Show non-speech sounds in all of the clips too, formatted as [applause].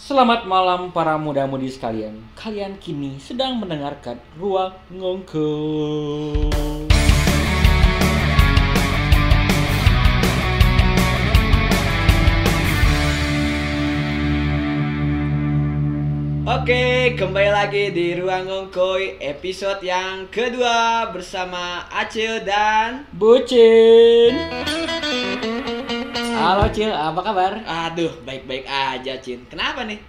Selamat malam para muda-mudi sekalian. Kalian kini sedang mendengarkan Ruang Ngongko. Oke, kembali lagi di Ruang Ngongkoy episode yang kedua bersama Acil dan Bucin. Halo Cil, apa kabar? Aduh, baik-baik aja, Cin. Kenapa nih?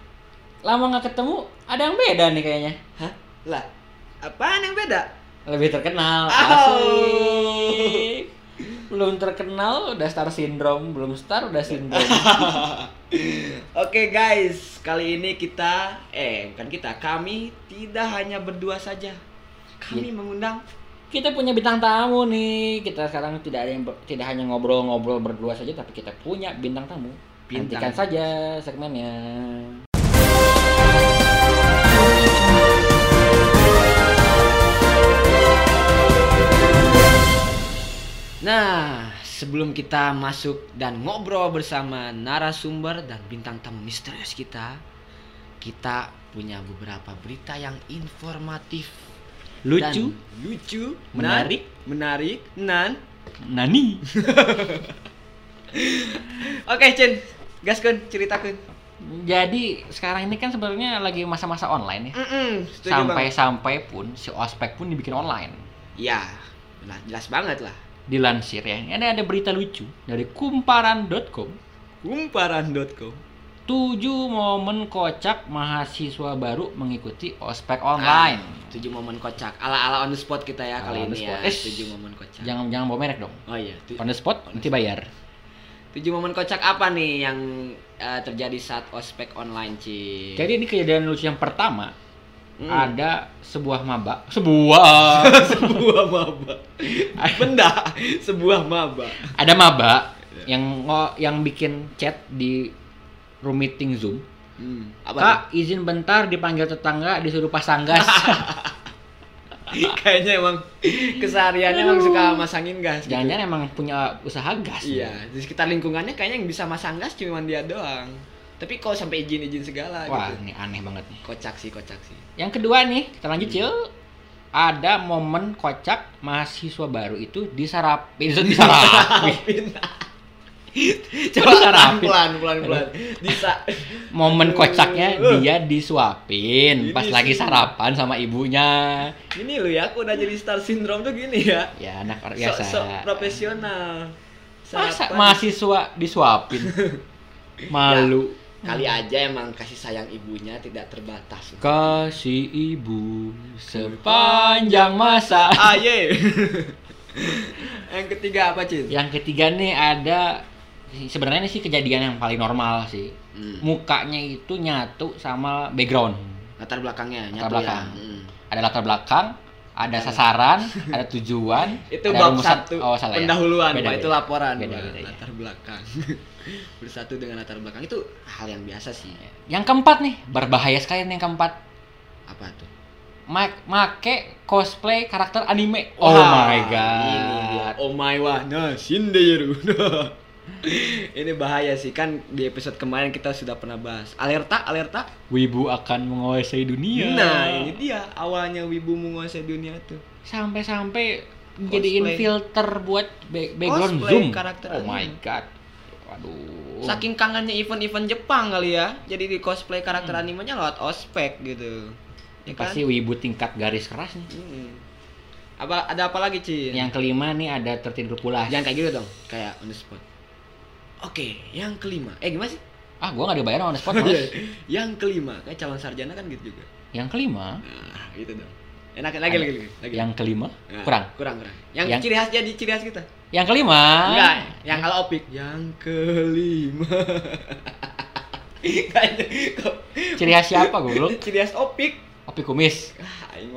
Lama nggak ketemu, ada yang beda nih kayaknya. Hah? Lah, apaan yang beda? Lebih terkenal, Oh. asik. Belum terkenal udah star syndrome, belum star udah syndrome. [laughs] Oke guys, kali ini kita, eh bukan kita, kami tidak hanya berdua saja. Kami Iya. mengundang kita punya bintang tamu nih. Kita sekarang tidak ada yang ber- tidak hanya ngobrol-ngobrol berdua saja, tapi kita punya bintang tamu. Bintang. Nantikan saja segmennya. Nah, sebelum kita masuk dan ngobrol bersama narasumber dan bintang tamu misterius kita, kita punya beberapa berita yang informatif, Lucu, dan lucu, Menarik. nan- menarik, nan. nani. [laughs] Oke, Cin, gaskun, ceritakan. Jadi sekarang ini kan sebenarnya lagi masa-masa online ya. Sampai-sampai pun si ospek pun dibikin online. Ya, jelas banget lah. Dilansir ya. Ini ada berita lucu dari kumparan.com. Kumparan.com. 7 momen kocak mahasiswa baru mengikuti ospek online. Ah, tujuh momen kocak. Ala-ala on the spot kita ya Ala kali ini ya. Eh, Tujuh momen kocak. Jangan jangan bawa merek dong. Oh iya, On the spot nanti bayar. Tujuh momen kocak apa nih yang eh, terjadi saat ospek online, Ci? Jadi ini kejadian lucu yang pertama. Hmm. Ada sebuah maba, sebuah [laughs] sebuah maba. [laughs] Benda, sebuah maba. ada maba yang ngo- yang bikin chat di room meeting Zoom. Hmm. Apa Kak, izin bentar dipanggil tetangga disuruh pasang gas. [laughs] Kayaknya emang kesehariannya emang suka masangin gas. gitu. Jangan-jangan emang punya usaha gas. Iya, di sekitar lingkungannya kayaknya yang bisa masang gas cuma dia doang. Tapi kok sampai izin-izin segala Wah, gitu. ini aneh banget nih. Kocak sih, kocak sih. Yang kedua nih, kita lanjut Hmm. Cil. Ada momen kocak mahasiswa baru itu disarapin, [laughs] disarapin. [laughs] [laughs] Coba Disarapin. pelan pelan pelan. Bisa. momen [laughs] kocaknya dia disuapin Ini pas lagi sih. sarapan sama ibunya. Ini lu ya, aku udah jadi star syndrome tuh gini ya. Ya anak biasa. sok profesional. Masa Sarapan. mahasiswa disuapin? [laughs] Malu. Kali aja emang kasih sayang ibunya tidak terbatas. Kasih ibu sepanjang masa. Aye. Yang ketiga apa, Cin? Yang ketiga nih ada sebenarnya ini sih kejadian yang paling normal sih. Hmm. Mukanya itu nyatu sama background. Latar belakangnya Latar nyatu belakang. ya. Hmm. Ada latar belakang, ada sasaran, [laughs] ada tujuan, Itu ada bab satu Oh, salah ya. pendahuluan, Beda, Pak. Itu beda. laporan, Beda, beda, ya. latar belakang. [laughs] Bersatu dengan latar belakang itu hal yang biasa sih. Yang keempat nih, berbahaya sekali nih yang keempat. Apa tuh? Make, make cosplay karakter anime. oh Wah, my god. Ini dia. Oh my wa. Nah, Shinderu. [laughs] [laughs] ini bahaya sih kan di episode kemarin kita sudah pernah bahas. Alerta, alerta. Wibu akan menguasai dunia. Nah, ini dia awalnya wibu menguasai dunia tuh. Sampai-sampai jadiin filter buat ba- background Cosplay zoom. karakter oh my god. Waduh. Saking kangennya event-event Jepang kali ya. Jadi di cosplay karakter Hmm. animenya lewat ospek gitu. Ya kan? pasti wibu tingkat garis keras nih. Hmm. Apa ada apa lagi, Cin? Yang kelima nih ada tertidur pulas. Jangan kayak gitu dong, kayak on the spot. Oke, yang kelima. Eh, gimana sih? Ah, gua gak dibayar on the spot, [laughs] Mas. yang kelima, kayak calon sarjana kan gitu juga. Yang kelima, Nah, gitu dong. Enak lagi lagi lagi. lagi. yang kelima Nah, kurang. Kurang, kurang. Yang, Yang- ciri khas jadi ciri khas kita. Yang kelima. Enggak, yang kalau opik. Yang kelima. [laughs] Ciri khas siapa goblok? ciri khas opik. Opi kumis. Ah, aing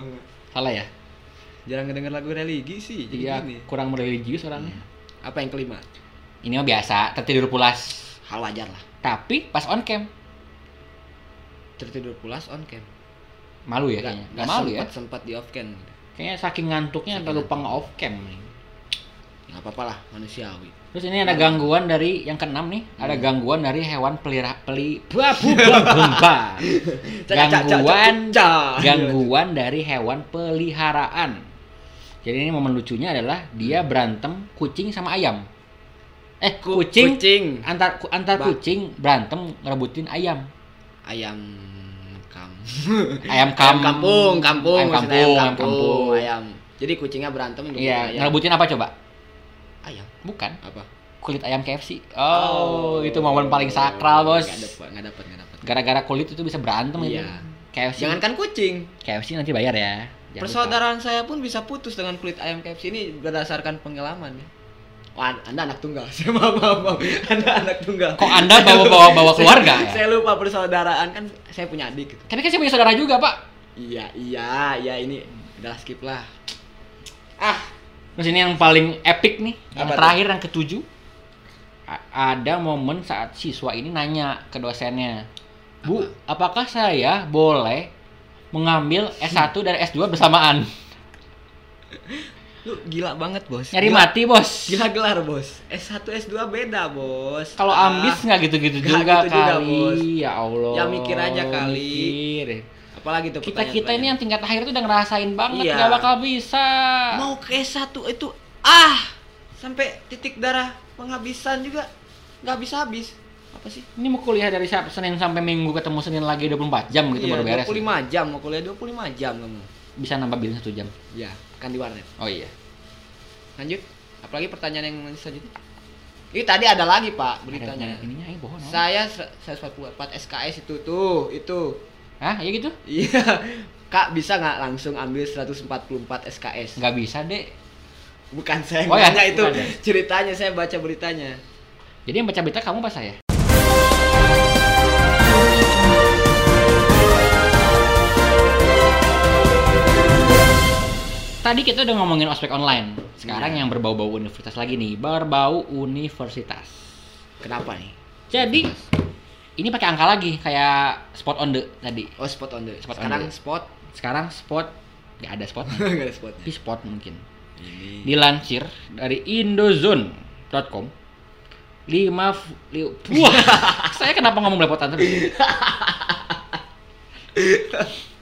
Salah ya? jarang ngedenger lagu religi sih. Jadi Iya, gini. kurang religius orangnya. Apa yang kelima? Ini mah biasa, tertidur pulas. Hal wajar lah. Tapi pas on cam Tertidur pulas on cam. malu ya Nggak- kayaknya. Gak malu ya? sempat di off cam. Kayaknya saking ngantuknya sampai lupa nge off cam. nih. Nggak apa-apa lah manusiawi Terus ini ada gangguan dari yang keenam nih, Hmm. ada gangguan dari hewan pelihara peli babu bumba. [laughs] Gangguan gangguan dari hewan peliharaan. Jadi ini momen lucunya adalah dia berantem kucing sama ayam. Eh, Ku- kucing, kucing antar ku- antar Ba- kucing berantem ngerebutin ayam. ayam kam Ayam [laughs] kam- ayam kampung kampung ayam kampung, ayam ayam kampung. ayam jadi kucingnya berantem Iya, ayam ngerebutin apa coba? ayam Bukan, apa kulit ayam KFC. Oh, itu momen paling sakral, Bos. nggak dapat nggak dapat nggak dapat Gara-gara kulit itu bisa berantem itu. Iya. KFC. jangankan kucing KFC nanti bayar ya. Jangan lupa. persaudaraan saya pun bisa putus dengan kulit ayam KFC ini berdasarkan pengalaman ya Wah, anda anak tunggal. [laughs] Saya maaf, maaf, maaf. Anda anak tunggal. Kok Anda bawa-bawa bawa [laughs] keluarga Saya- ya? Saya lupa persaudaraan kan saya punya adik. gitu. Tapi kan saya punya saudara juga, Pak. Iya, iya, iya ini udah skip lah. Ah, Terus ini yang paling epic nih, yang Apa tuh? terakhir yang ketujuh. A- ada momen saat siswa ini nanya ke dosennya, Bu, apakah saya boleh mengambil S1 dan S2 bersamaan? [laughs] lu gila banget, Bos. Nyari Gila- mati, Bos. Gila gelar, Bos. S1, S2 beda, Bos. Kalau Ah, ambis nggak gitu-gitu juga gitu juga, kali. Bos. Ya Allah. Ya, mikir aja kali. Mikir. apalagi tuh Kita kita ini yang tingkat akhir itu udah ngerasain banget Iya. nggak bakal bisa. mau ke S1 itu ah sampai titik darah penghabisan juga nggak habis habis apa sih Ini mau kuliah dari Senin sampai Minggu ketemu Senin lagi 24 jam gitu Iya, baru beres. 25 jam mau kuliah 25 jam kamu Bisa nambah billing satu jam. ya kan di warnet Oh iya. lanjut apalagi pertanyaan yang selanjutnya ini tadi ada lagi pak beritanya Ada ininya ini bohong. saya 144 SKS itu tuh itu Hah, iya gitu? iya [laughs] kak bisa nggak langsung ambil 144 SKS Nggak bisa, Dek. bukan saya Oh ya, itu bukan ya. [laughs] ceritanya saya baca beritanya Jadi yang baca berita kamu pas saya. Tadi kita udah ngomongin ospek online. Sekarang Iya. yang berbau-bau universitas lagi nih, berbau universitas. kenapa nih Jadi ini pakai angka lagi kayak spot on the tadi. oh spot on the Spot on sekarang the- spot Sekarang spot nggak ada spot, [laughs] nggak ada spotnya tapi spot mungkin. ini Dilansir dari indozone.com 5 f- li- [laughs] Wah, saya kenapa ngomong belepotan terus? [laughs]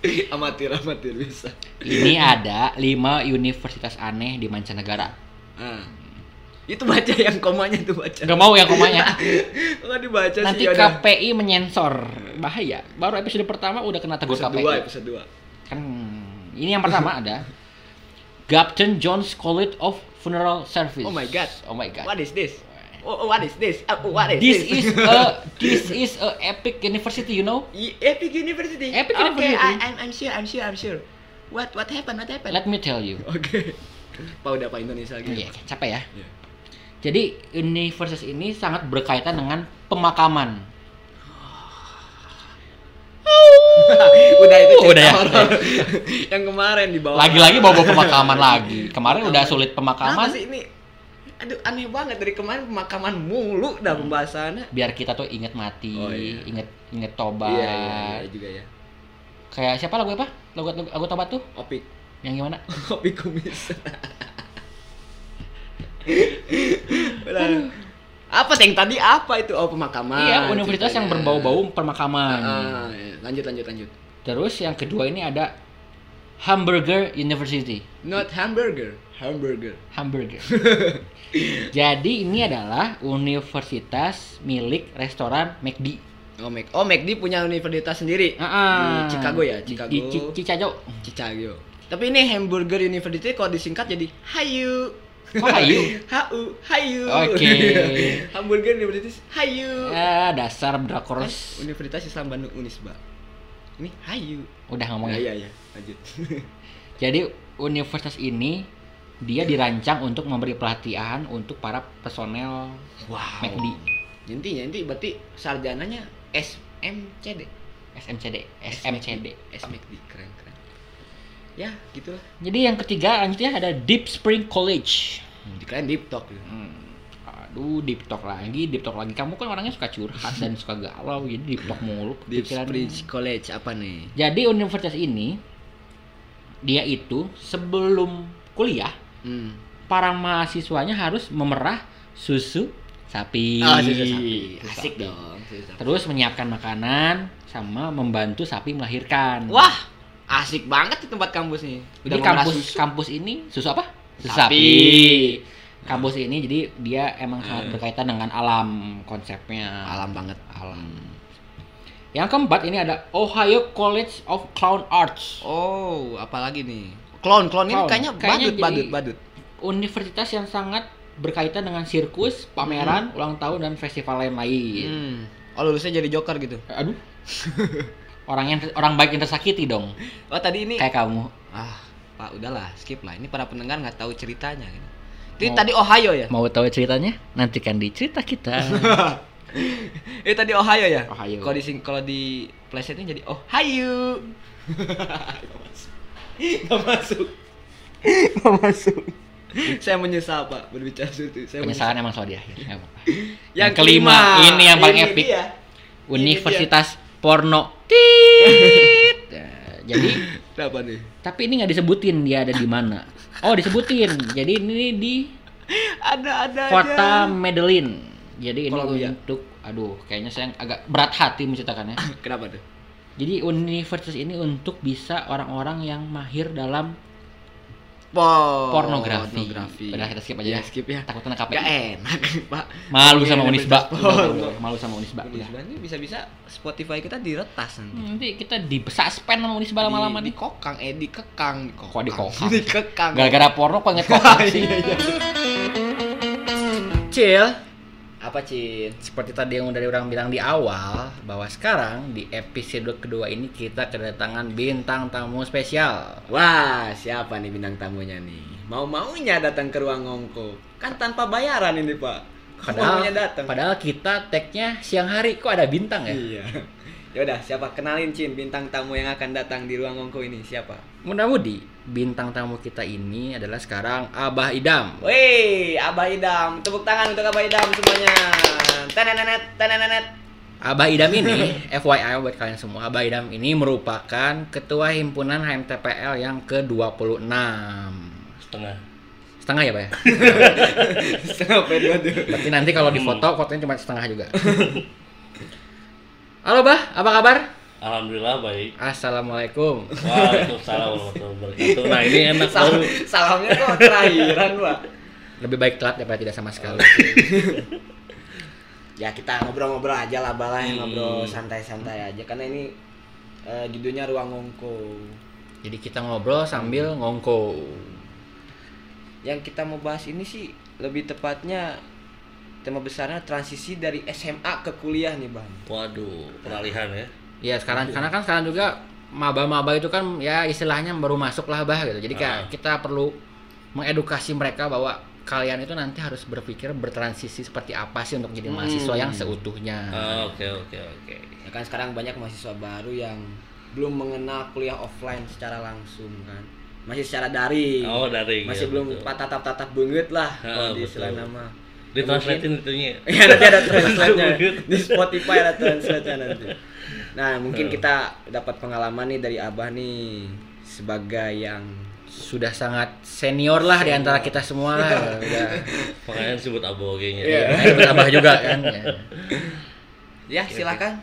[laughs] amatir amatir bisa Ini ada 5 universitas aneh di mancanegara. ah. itu baca yang komanya tuh baca Gak mau yang komanya. [laughs] nggak dibaca Nanti sih. KPI menyensor. Bahaya. Baru episode pertama udah kena tegur episode KPI. 2 episode 2 Kan ini yang pertama [laughs] ada Gapton Jones College of Funeral Service. Oh my God. Oh my god. what is this oh, oh, what is this Ah, oh, what is This this is a [laughs] this is a epic university, you know? Epic University Epic okay, University. I, I'm, I'm sure I'm sure I'm sure what what happened what happened Let me tell you. [laughs] oke Pak udah Pak Indonesia lagi Iya, capek ya. Iya. Jadi universitas ini sangat berkaitan dengan pemakaman. [laughs] udah itu cerita Udah ya? horor. yang kemarin di bawah Lagi-lagi bawa pemakaman lagi. Kemarin udah sulit Kenapa pemakaman. sih ini aduh aneh banget dari kemarin pemakaman mulu dah pembahasannya Biar kita tuh inget mati, Oh, iya. inget inget tobat. iya, iya, iya juga ya Kayak siapa lagu apa? Lagu, lagu, lagu tobat tuh? opik Yang gimana? [laughs] opik kumis [laughs] apa yang tadi apa itu oh pemakaman iya, universitas yang ceritanya. berbau-bau permakaman. Ah, iya. lanjut lanjut lanjut Terus yang kedua ini ada Hamburger University. not hamburger hamburger Hamburger. [laughs] Jadi ini adalah universitas milik restoran McD. oh Mac oh McD punya universitas sendiri Ah, Di Chicago ya? Di- Chicago. Di, Ci- Cicago. Chicago tapi ini hamburger university kalau disingkat jadi hayu Oh, hayu? [laughs] Hau, hayu. Oke. [laughs] hamburger universitas hayu. Ya, dasar Kan drakors. Universitas Islam Bandung Unisba. Ini hayu. Udah Ya, ngomongnya. iya, iya. Lanjut. [laughs] Jadi universitas ini dia dirancang untuk memberi pelatihan untuk para personel wow. McD. Intinya inti berarti sarjananya SMCD. SMCD, SMCD. SMCD keren keren. Ya, gitulah. Jadi yang ketiga lanjutnya ada Deep Spring College. Hmm, Dikirain deep talk. gitu. Hmm. Aduh, deep talk lagi, deep talk lagi. Kamu kan orangnya suka curhat dan suka galau, jadi deep talk mulu. Deep. Spring College apa nih? Jadi universitas ini dia itu sebelum kuliah Hmm. para mahasiswanya harus memerah susu sapi. Oh, susu sapi. Susu Asik sapi. dong. susu sapi. Terus menyiapkan makanan sama membantu sapi melahirkan. Wah, asik banget di tempat kampus nih. Jadi kampus susu. kampus ini susu apa? Susu Sapi. sapi. Kampus ini jadi dia emang sangat Hmm. berkaitan dengan alam konsepnya. alam banget. Alam. Yang keempat ini ada Ohio College of Clown Arts. Oh, apalagi nih? Clown, clown ini kayaknya, Kayaknya badut, badut, badut. Universitas yang sangat berkaitan dengan sirkus, pameran, ulang tahun dan festival lain-lain. Hmm. Oh, lulusnya jadi joker gitu. Eh, Aduh. [laughs] orang yang orang baik yang tersakiti dong. Oh, tadi ini Kayak kamu. ah, Pak, udahlah, skip lah. Ini para pendengar nggak tahu ceritanya gitu. Ini Mau- tadi Ohio ya? Mau tahu ceritanya? Nantikan di cerita kita. [laughs] Ini tadi Ohio ya? Ohio. Kalau di sing- kalau di plesetnya jadi Ohio. [laughs] [laughs] Gak masuk. Gak masuk. Saya menyesal Pak berbicara seperti itu. Saya Penyesalan emang selalu di akhir. Nggak apa-apa. menyesal. [laughs] Yang kelima, ini yang paling epic. dia. Universitas Porno. [laughs] Tit. Nah, jadi Kenapa nih? tapi ini nggak disebutin dia ada di mana. Oh disebutin. Jadi ini di Ada ada kota aja. Medellin. Jadi ini Kolombia. untuk aduh kayaknya saya agak berat hati menceritakannya. [coughs] Kenapa tuh? Jadi universitas ini untuk bisa orang-orang yang mahir dalam Oh, pornografi. pornografi. Udah kita skip aja Ya, ya. skip ya. Takutnya KPI. Gak enak, [laughs] Pak. Malu sama Unisba. Malu sama Unisba. udah. Unisba ini bisa-bisa Spotify kita diretas nanti. Nanti kita di suspend sama Unisba lama-lama nih. kokang, eh dikekang. Kok dikokang? [laughs] dikekang. Gara-gara porno kok inget [laughs] kokang sih. Iya, iya. Cil. Apa Cil? Seperti tadi yang udah orang bilang di awal bahwa sekarang di episode kedua ini kita kedatangan bintang tamu spesial. Wah, siapa nih bintang tamunya nih? Mau-maunya datang ke ruang ngongko. Kan tanpa bayaran ini, Pak. Padahal, datang. padahal kita tagnya siang hari kok ada bintang ya? Iya. [laughs] Ya udah, siapa? Kenalin Cin bintang tamu yang akan datang di ruang ngongko ini. Siapa? Mudah-mudi bintang tamu kita ini adalah sekarang Abah Idam. Wih, Abah Idam. Tepuk tangan untuk Abah Idam semuanya. Tenenenet, tenenenet. Abah Idam ini, [laughs] FYI buat kalian semua, Abah Idam ini merupakan ketua himpunan HMTPL yang ke-26. setengah Setengah ya, Pak ya? [laughs] Tuh. Berarti nanti kalau di foto, fotonya cuma setengah juga. [laughs] Halo, Bah. Apa kabar? Alhamdulillah baik Assalamualaikum. waalaikumsalam warahmatullahi wabarakatuh nah ini enak Salam, baru salamnya kok terakhiran, Pak. Lebih baik telat daripada tidak sama sekali. Ya kita ngobrol-ngobrol aja lah, Balah. Hmm. Ngobrol santai-santai aja karena ini eh, judulnya ruang ngongko. Jadi kita ngobrol sambil ngongko. Yang kita mau bahas ini sih lebih tepatnya tema besarnya transisi dari SMA ke kuliah nih, Bang. waduh peralihan ya Ya sekarang karena kan sekarang juga maba-maba itu kan ya istilahnya baru masuk lah bah gitu. Jadi kayak Ah. kita perlu mengedukasi mereka bahwa kalian itu nanti harus berpikir bertransisi seperti apa sih untuk jadi Hmm. mahasiswa yang seutuhnya. Ah, oke oke oke Ya kan sekarang banyak mahasiswa baru yang belum mengenal kuliah offline secara langsung kan. Masih secara daring. oh dari Masih ya, belum tatap-tatap banget lah Ah, kalau di istilah nama. ditranslatein itunya [laughs] Ya nanti ada translate-nya di Spotify ada translate-nya nanti. [laughs] Nah, mungkin Hmm. kita dapat pengalaman nih dari Abah nih sebagai yang Sudah sangat senior lah di antara kita semua lah. [laughs] Udah. makanya disebut abogenya Iya. Nah, itu abah juga kan. Ya. ya silakan.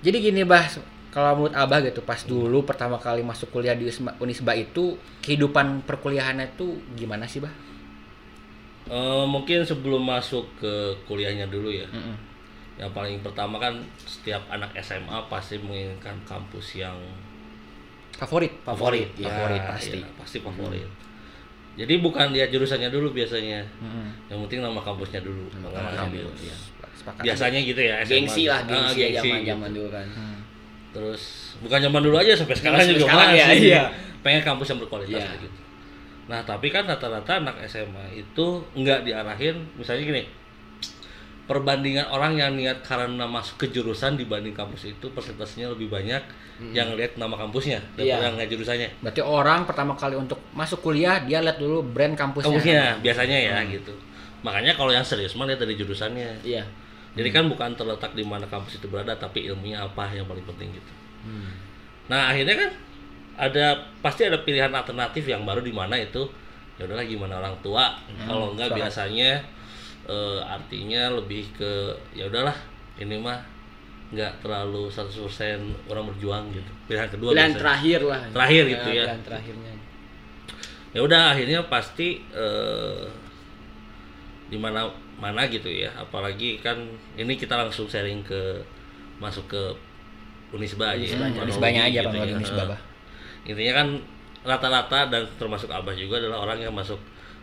Jadi gini bah, kalau menurut abah gitu, pas dulu pertama kali masuk kuliah di Unisba- itu kehidupan perkuliahannya itu gimana sih bah? Eh, mungkin sebelum masuk ke kuliahnya dulu ya Mm-mm. Yang paling pertama kan setiap anak SMA pasti menginginkan kampus yang Favorit? Favorit, ya, favorit pasti. iya, pasti favorit jadi bukan lihat jurusannya dulu biasanya Mm-mm. yang penting nama kampusnya dulu Nama Nama kampus, kampus. iya. Sepakat. biasanya gitu ya SMA Gengsi lah, Ah, gengsi ya gengsi zaman-zaman gitu. dulu kan. Hmm. terus bukan zaman dulu aja sampai sekarang Sampai juga sekarang ya, iya. pengen kampus yang berkualitas Iya. gitu nah tapi kan rata-rata anak SMA itu nggak diarahin misalnya gini perbandingan orang yang niat karena masuk ke jurusan dibanding kampus itu persentasenya lebih banyak yang lihat nama kampusnya Hmm. Daripada yang lihat jurusannya Berarti orang pertama kali untuk masuk kuliah dia lihat dulu brand kampusnya. kampusnya biasanya ya Hmm. gitu makanya kalau yang serius mah lihat dari jurusannya Iya. jadi kan bukan terletak di mana kampus itu berada tapi ilmunya apa yang paling penting gitu Hmm. Nah akhirnya kan ada pasti ada pilihan alternatif yang baru di mana itu ya udahlah gimana orang tua kalau enggak biasanya eh, artinya lebih ke ya udahlah ini mah nggak terlalu 100% orang berjuang gitu pilihan kedua pilihan biasanya. terakhir lah Terakhir gitu ya. pilihan terakhirnya ya udah akhirnya pasti eh, di mana mana gitu ya apalagi kan ini kita langsung sharing ke masuk ke Unisba aja ya, Hmm, Unisbanya aja gitu ya. Unisba, Bah. intinya kan rata-rata dan termasuk abah juga adalah orang yang masuk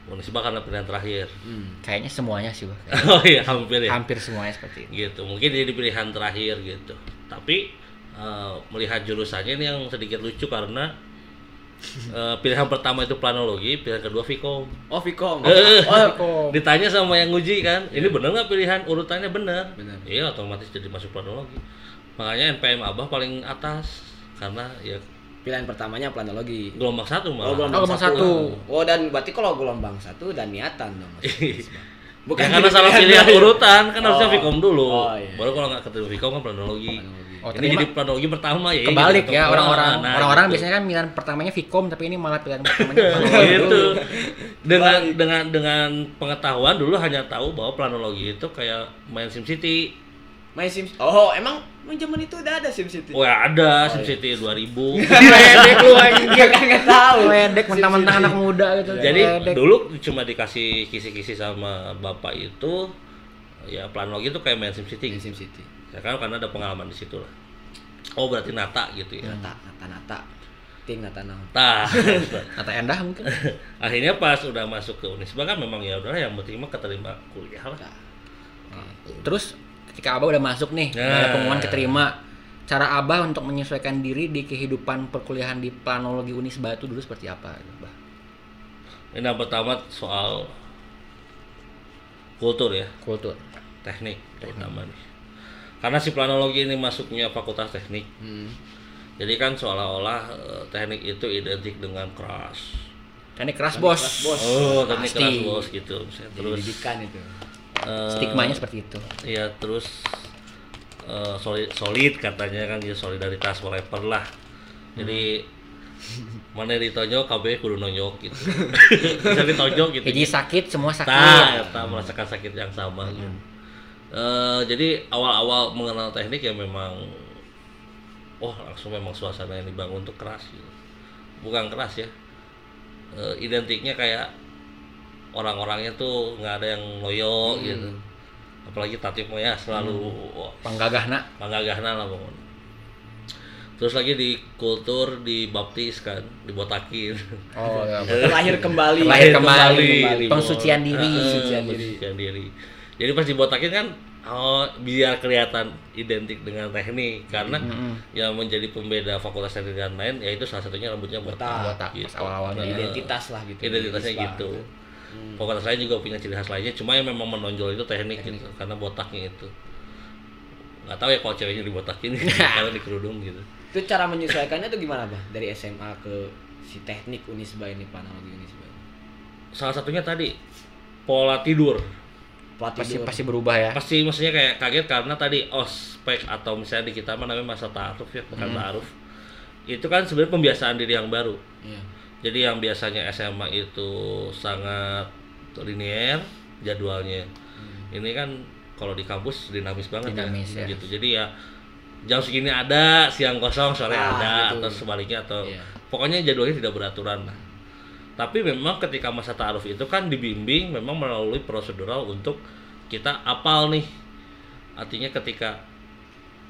Unisba karena pilihan terakhir. Hmm. Kayaknya semuanya sih, Bah. [laughs] oh iya hampir ya? Hampir semuanya seperti itu. gitu mungkin jadi pilihan terakhir gitu. Tapi eh, melihat jurusannya ini yang sedikit lucu karena eh, pilihan pertama itu planologi pilihan kedua Vkom. Oh Vicom Eh, oh ditanya sama yang nguji kan ini bener nggak pilihan? Urutannya bener. Bener. iya otomatis jadi masuk planologi. Makanya NPM abah paling atas karena ya pilihan pertamanya planologi gelombang satu malah Oh, gelombang, Oh, gelombang satu. satu. Oh, dan berarti kalau gelombang satu dan niatan dong. Mas. Bukan ya, karena salah pilihan urutan kan harusnya Oh. Vkom dulu Oh, iya. baru kalau nggak ketemu Vkom kan planologi Oh, ini jadi planologi pertama ya Kebalik gitu. ya orang-orang Nah, orang-orang gitu. biasanya kan pilihan pertamanya Vkom tapi ini malah pilihan [laughs] pertamanya planologi gitu dengan dengan dengan pengetahuan dulu hanya tahu bahwa planologi itu kayak main SimCity Main Sims. Oh, emang zaman itu udah ada SimCity. Wah ada Oh, SimCity 2000 Ledek [laughs] lu anjing. Enggak tahu. Ledek [laughs] mentang-mentang anak muda gitu. Jadi Ledek. dulu cuma dikasih kisi-kisi sama bapak itu ya planologi itu kayak main SimCity Main SimCity. ya kan karena ada pengalaman di situ lah. Oh berarti nata gitu ya. Nata, nata, nata. Ting nata naon. Nah, Kata Endah mungkin. [laughs] akhirnya pas udah masuk ke Unisba kan memang ya udahlah yang penting mah keterima kuliah lah. Nah, Terus ketika Abah udah masuk nih, udah ada pengumuman keterima. Cara Abah untuk menyesuaikan diri di kehidupan perkuliahan di planologi Unisba itu dulu seperti apa, Abah? Ini yang pertama soal kultur ya, Kultur. teknik terutama nih. Karena si planologi ini masuknya fakultas teknik, Hmm. jadi kan seolah-olah eh, teknik itu identik dengan keras. Teknik keras bos. keras, bos. Oh, teknik Pasti. keras bos gitu. Misalnya. Terus didikan itu. Eh, Stigmanya seperti itu. Iya, terus eh, solid, solid katanya kan ya solidaritas whatever lah. Jadi mana ditonjok KB kudu nonjok gitu. [laughs] Bisa ditonjok gitu. Hiji sakit, semua sakit. Nah, kita merasakan sakit yang sama gitu. Eh, jadi awal-awal mengenal teknik ya memang oh langsung memang suasana yang dibangun untuk keras gitu. Bukan keras ya. Eh, identiknya kayak orang-orangnya tuh nggak ada yang loyo Hmm. gitu. Apalagi Tatip ya selalu wah, Panggagahna. panggagahna lah pokoknya. Terus lagi di kultur dibaptis kan, dibotakin. Oh, ya. [laughs] Lahir kembali. Lahir kembali. di Pensucian bawah- diri. Ah, Pensucian diri. pensucian diri. Jadi pas dibotakin kan oh biar kelihatan identik dengan teknik karena Mm-mm. yang menjadi pembeda fakultas teknik dan lain yaitu salah satunya rambutnya botak. Botak, gitu. awal-awalnya. Nah, Identitas lah gitu. Identitasnya Islam. gitu. Hmm. Fakultas lain juga punya ciri khas lainnya, cuma yang memang menonjol itu teknik, gitu karena botaknya itu. Nggak tahu ya kalau ceweknya dibotakin [laughs] karena di kerudung gitu. Itu cara menyesuaikannya tuh gimana, Bah? Dari SMA ke si teknik Unisba ini, planologi Unisba. ini? Salah satunya tadi pola tidur. Pola Pasti tidur. pasti berubah ya. pasti maksudnya kayak kaget karena tadi ospek atau misalnya di kita mah namanya masa ta'aruf ya bukan ta'aruf itu kan sebenarnya pembiasaan diri yang baru Iya. Jadi yang biasanya SMA itu sangat linear jadwalnya ini kan kalau di kampus dinamis banget Dinamis, ya, ya. gitu jadi ya jam segini ada siang kosong sore Ah, ada gitu. atau sebaliknya atau Iya. pokoknya jadwalnya tidak beraturan lah tapi memang ketika masa ta'aruf itu kan dibimbing memang melalui prosedural untuk kita apal nih artinya ketika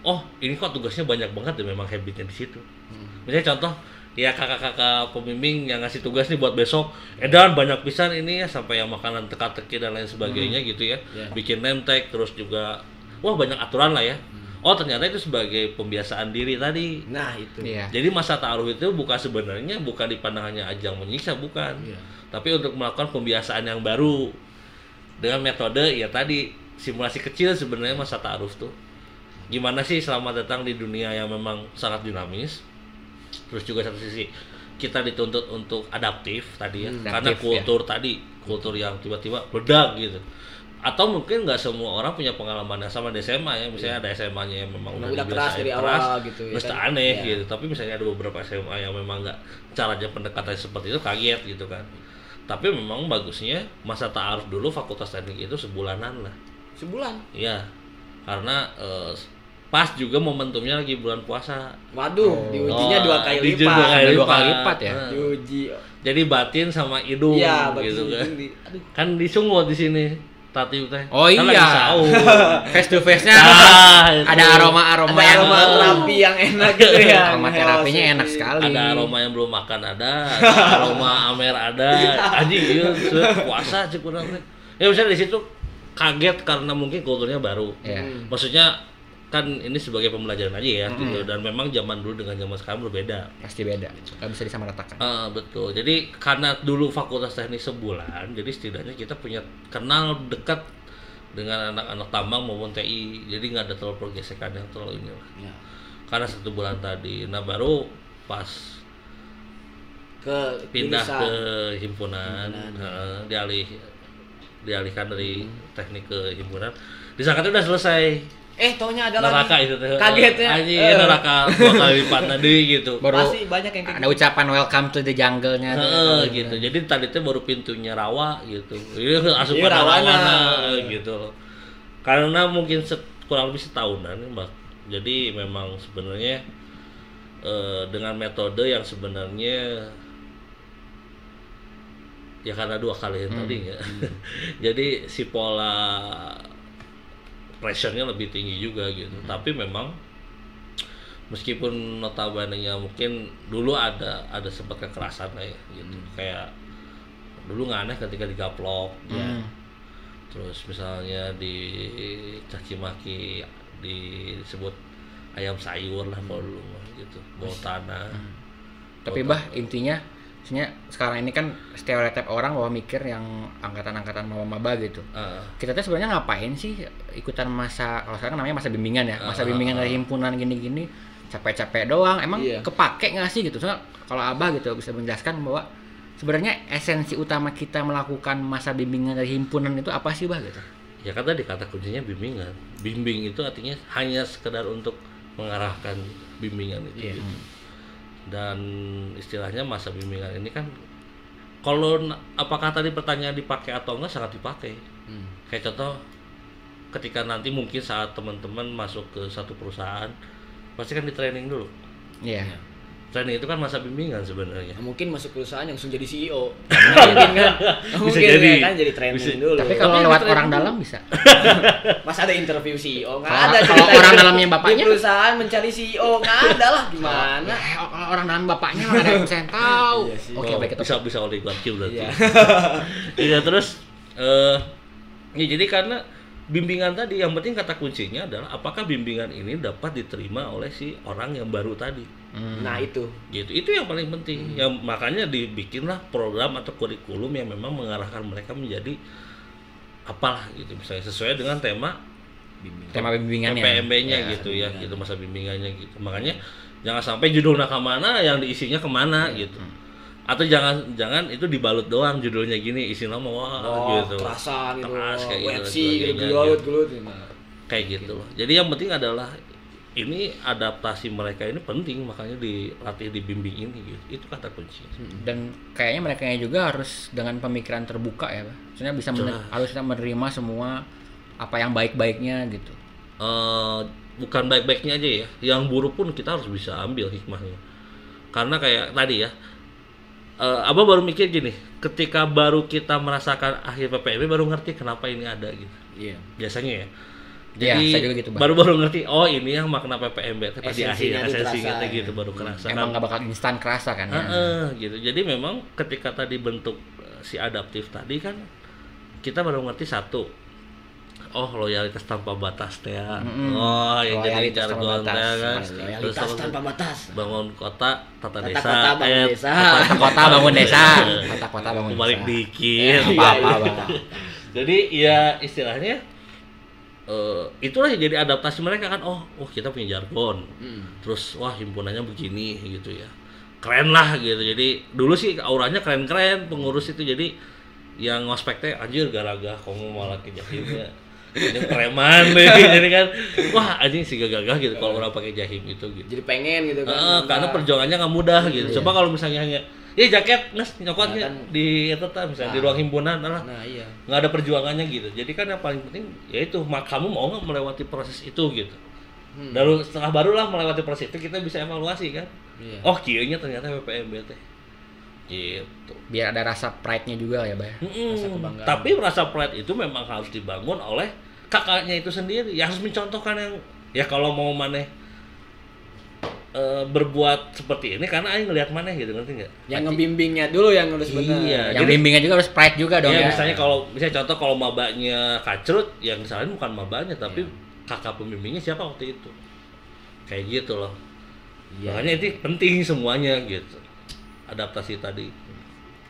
oh ini kok tugasnya banyak banget dan memang habitnya di situ Hmm. misalnya contoh ya kakak-kakak pembimbing yang ngasih tugas nih buat besok edan banyak pisan ini ya sampai yang makanan teka-teki dan lain sebagainya gitu ya Iya. bikin name tag terus juga wah banyak aturan lah ya oh ternyata itu sebagai pembiasaan diri tadi Nah, itu. Iya. jadi masa taruh itu bukan sebenarnya bukan dipandang hanya ajang menyiksa bukan, Iya. tapi untuk melakukan pembiasaan yang baru dengan metode ya tadi simulasi kecil sebenarnya masa taruh tuh. Gimana sih selamat datang di dunia yang memang sangat dinamis. Terus juga satu sisi kita dituntut untuk adaptif tadi ya, Hmm, karena adaptif, kultur tadi kultur yang tiba-tiba bedak gitu. Atau mungkin nggak semua orang punya pengalaman yang sama di SMA ya, misalnya ada SMA-nya yang memang Udah udah, keras dari awal gitu ya mesti kan? aneh Iya. gitu. Tapi misalnya ada beberapa SMA yang memang nggak caranya pendekatan seperti itu kaget gitu kan. Tapi memang bagusnya masa ta'aruf dulu fakultas teknik itu sebulanan lah. Sebulan. iya. Karena eh, pas juga momentumnya lagi bulan puasa Waduh, diujinya Oh, dua kali diuji lipat. dua kali Dua lipat, kali lipat ya? Nah, Diuji. jadi batin sama hidung Iya, gitu kan di- Aduh. kan disungut di sini tati teh Oh Kan iya. [laughs] Face to face-nya Ah, itu. ada aroma-aroma Ada yang aroma terapi yang enak gitu ya. [laughs] Aroma terapinya enak sekali. ada aroma yang belum makan ada, ada [laughs] aroma amer ada anjing iya set, puasa cek kurang teh ya misalnya di situ kaget karena mungkin kulturnya baru Iya. maksudnya kan ini sebagai pembelajaran aja ya gitu dan memang zaman dulu dengan zaman sekarang berbeda pasti beda. Gak bisa disamaratakan. Ah, betul jadi karena dulu fakultas teknik sebulan jadi setidaknya kita punya kenal dekat dengan anak-anak tambang maupun TI jadi nggak ada terlalu pergesekan yang terlalu ini lah Ya. karena satu bulan tadi nah baru pas Ke pindah jurusan. ke himpunan, Himpunan. heeh, dialih dialihkan dari teknik ke himpunan disangka udah selesai Eh, taunya ada neraka lagi. itu teh Kagetnya. anjing Eh. neraka dua kali lipat tadi gitu Baru Pasti banyak yang kayak ada ucapan welcome to the jungle-nya. tuh. Heeh, gitu jadi tadi teh baru pintunya rawa gitu iya asupan Iya, rawana. rawana gitu karena mungkin set- kurang lebih setahunan mbak jadi memang sebenarnya eh, dengan metode yang sebenarnya ya karena dua kali yang tadi ya [laughs] jadi si pola pressure-nya lebih tinggi juga gitu. Tapi memang meskipun notabene-nya mungkin dulu ada ada sempat kekerasan ya gitu. Kayak dulu nggak aneh ketika digaplok ya. Hmm. terus misalnya dicaci maki disebut ayam sayur lah kalau dulu mah, gitu. Bawah tanah. Tapi bah intinya maksudnya sekarang ini kan stereotip orang bahwa mikir yang angkatan-angkatan maba-maba gitu. Ah, Kita tuh sebenarnya ngapain sih ikutan masa kalau sekarang namanya masa bimbingan ya, masa Ah, bimbingan dari himpunan gini-gini capek-capek doang. Emang Iya. kepake nggak sih gitu? Soalnya kalau Abah gitu bisa menjelaskan bahwa sebenarnya esensi utama kita melakukan masa bimbingan dari himpunan itu apa sih bah gitu? ya kan tadi kata kuncinya bimbingan bimbing itu artinya hanya sekedar untuk mengarahkan bimbingan itu Iya. gitu. Dan istilahnya masa bimbingan ini kan kalau apakah tadi pertanyaan dipakai atau enggak sangat dipakai Hmm. kayak contoh ketika nanti mungkin saat teman-teman masuk ke satu perusahaan pasti kan di training dulu Iya. Training itu kan masa bimbingan sebenarnya Nah, mungkin masuk perusahaan yang langsung jadi CEO. mungkin kan. mungkin jadi. ya kan jadi training Bisa. dulu. Tapi kalau lewat orang training dalam bisa. [laughs] Masa ada interview CEO? Nggak Kalau- ada. kalau orang dalamnya bapaknya? Di perusahaan mencari CEO nggak ada lah gimana? [laughs] Ya, kalau orang dalam bapaknya mana ada yang saya [laughs] tahu. Iya. Oke, Oh, baik itu. bisa bisa oligarki berarti Iya. Iya terus eh ya jadi karena bimbingan tadi yang penting kata kuncinya adalah apakah bimbingan ini dapat diterima oleh si orang yang baru tadi Hmm. Nah itu. gitu itu yang paling penting yang makanya dibikinlah program atau kurikulum yang memang mengarahkan mereka menjadi apalah gitu misalnya sesuai dengan tema tema bimbingannya. PMB-nya Ya, gitu ya gitu masa bimbingannya gitu makanya jangan sampai judulnya ke mana yang diisinya ke mana gitu atau jangan jangan itu dibalut doang judulnya gini isinya mau wah Oh, gitu terasa gitu. Keras kayak gitu, gitu, gitu. gelut, gelut. kayak gitu loh jadi yang penting adalah ini adaptasi mereka ini penting makanya dilatih dibimbing ini gitu itu kata kunci Dan kayaknya mereka juga harus dengan pemikiran terbuka ya, Pak. Maksudnya bisa men- Jelas. harus menerima semua apa yang baik-baiknya gitu. Eh, bukan baik-baiknya aja ya yang buruk pun kita harus bisa ambil hikmahnya karena kayak tadi ya eh, abah baru mikir gini ketika baru kita merasakan akhir PPMB baru ngerti kenapa ini ada gitu Iya. biasanya ya Iya, jadi saya juga gitu, Bang. baru-baru ngerti oh ini yang makna PPMB pas di akhir terasa, tuh ya. gitu baru kerasa Emang nggak bakal instan kerasa kan ya. Heeh, gitu jadi memang ketika tadi bentuk eh, si adaptif tadi kan kita baru ngerti satu oh loyalitas tanpa batas teh ya Mm-mm. oh yang jadi jargon teh kan terus Loyalitas apa- tanpa batas. bangun kota tata Tata desa kota, bangun eh, desa. tata- Kota bangun desa, [laughs] Eh, kota-kota bangun balik desa. dikit Iya, Apa-apa, iya. Bang. jadi ya istilahnya eh, itulah yang jadi adaptasi mereka kan. Oh oh kita punya jargon. Hmm. terus wah himpunannya begini gitu ya. Keren lah gitu. Jadi dulu sih auranya keren-keren pengurus itu. Jadi yang ngospek teh anjir garaga kamu malah ke jahim ya. Ini preman deh [laughs] jadi kan wah anjing sih gagah gitu kalau orang pakai jahim itu gitu. Jadi pengen gitu kan. Eh, karena perjuangannya nggak mudah gitu. Iya. coba kalau misalnya hanya Iya jaket nes nyokotnya Nah, kan- di itu tah misalnya di Nah. ruang himpunan lah Nah, iya. nggak ada perjuangannya gitu jadi kan yang paling penting yaitu mak kamu mau nggak melewati proses itu gitu Hmm. Lalu setelah barulah melewati proses itu kita bisa evaluasi kan Iya. oh kieunya ternyata PPMB teh gitu Biar ada rasa pride-nya juga ya, Bah. Mm-mm. Rasa kebanggaan. tapi rasa pride itu memang harus dibangun oleh kakaknya itu sendiri ya harus mencontohkan yang ya kalau mau maneh eh, berbuat seperti ini karena aing ngelihat maneh gitu ngerti nggak Yang ngebimbingnya dulu yang harus benar. Iya. Yang jadi- bimbingnya juga harus pride juga dong Iya, ya. misalnya kalau misalnya contoh kalau mabanya kacrut, yang disalahin bukan mabanya tapi Iya. kakak pembimbingnya siapa waktu itu. Kayak gitu loh. Iya. Makanya itu penting semuanya gitu. Adaptasi tadi.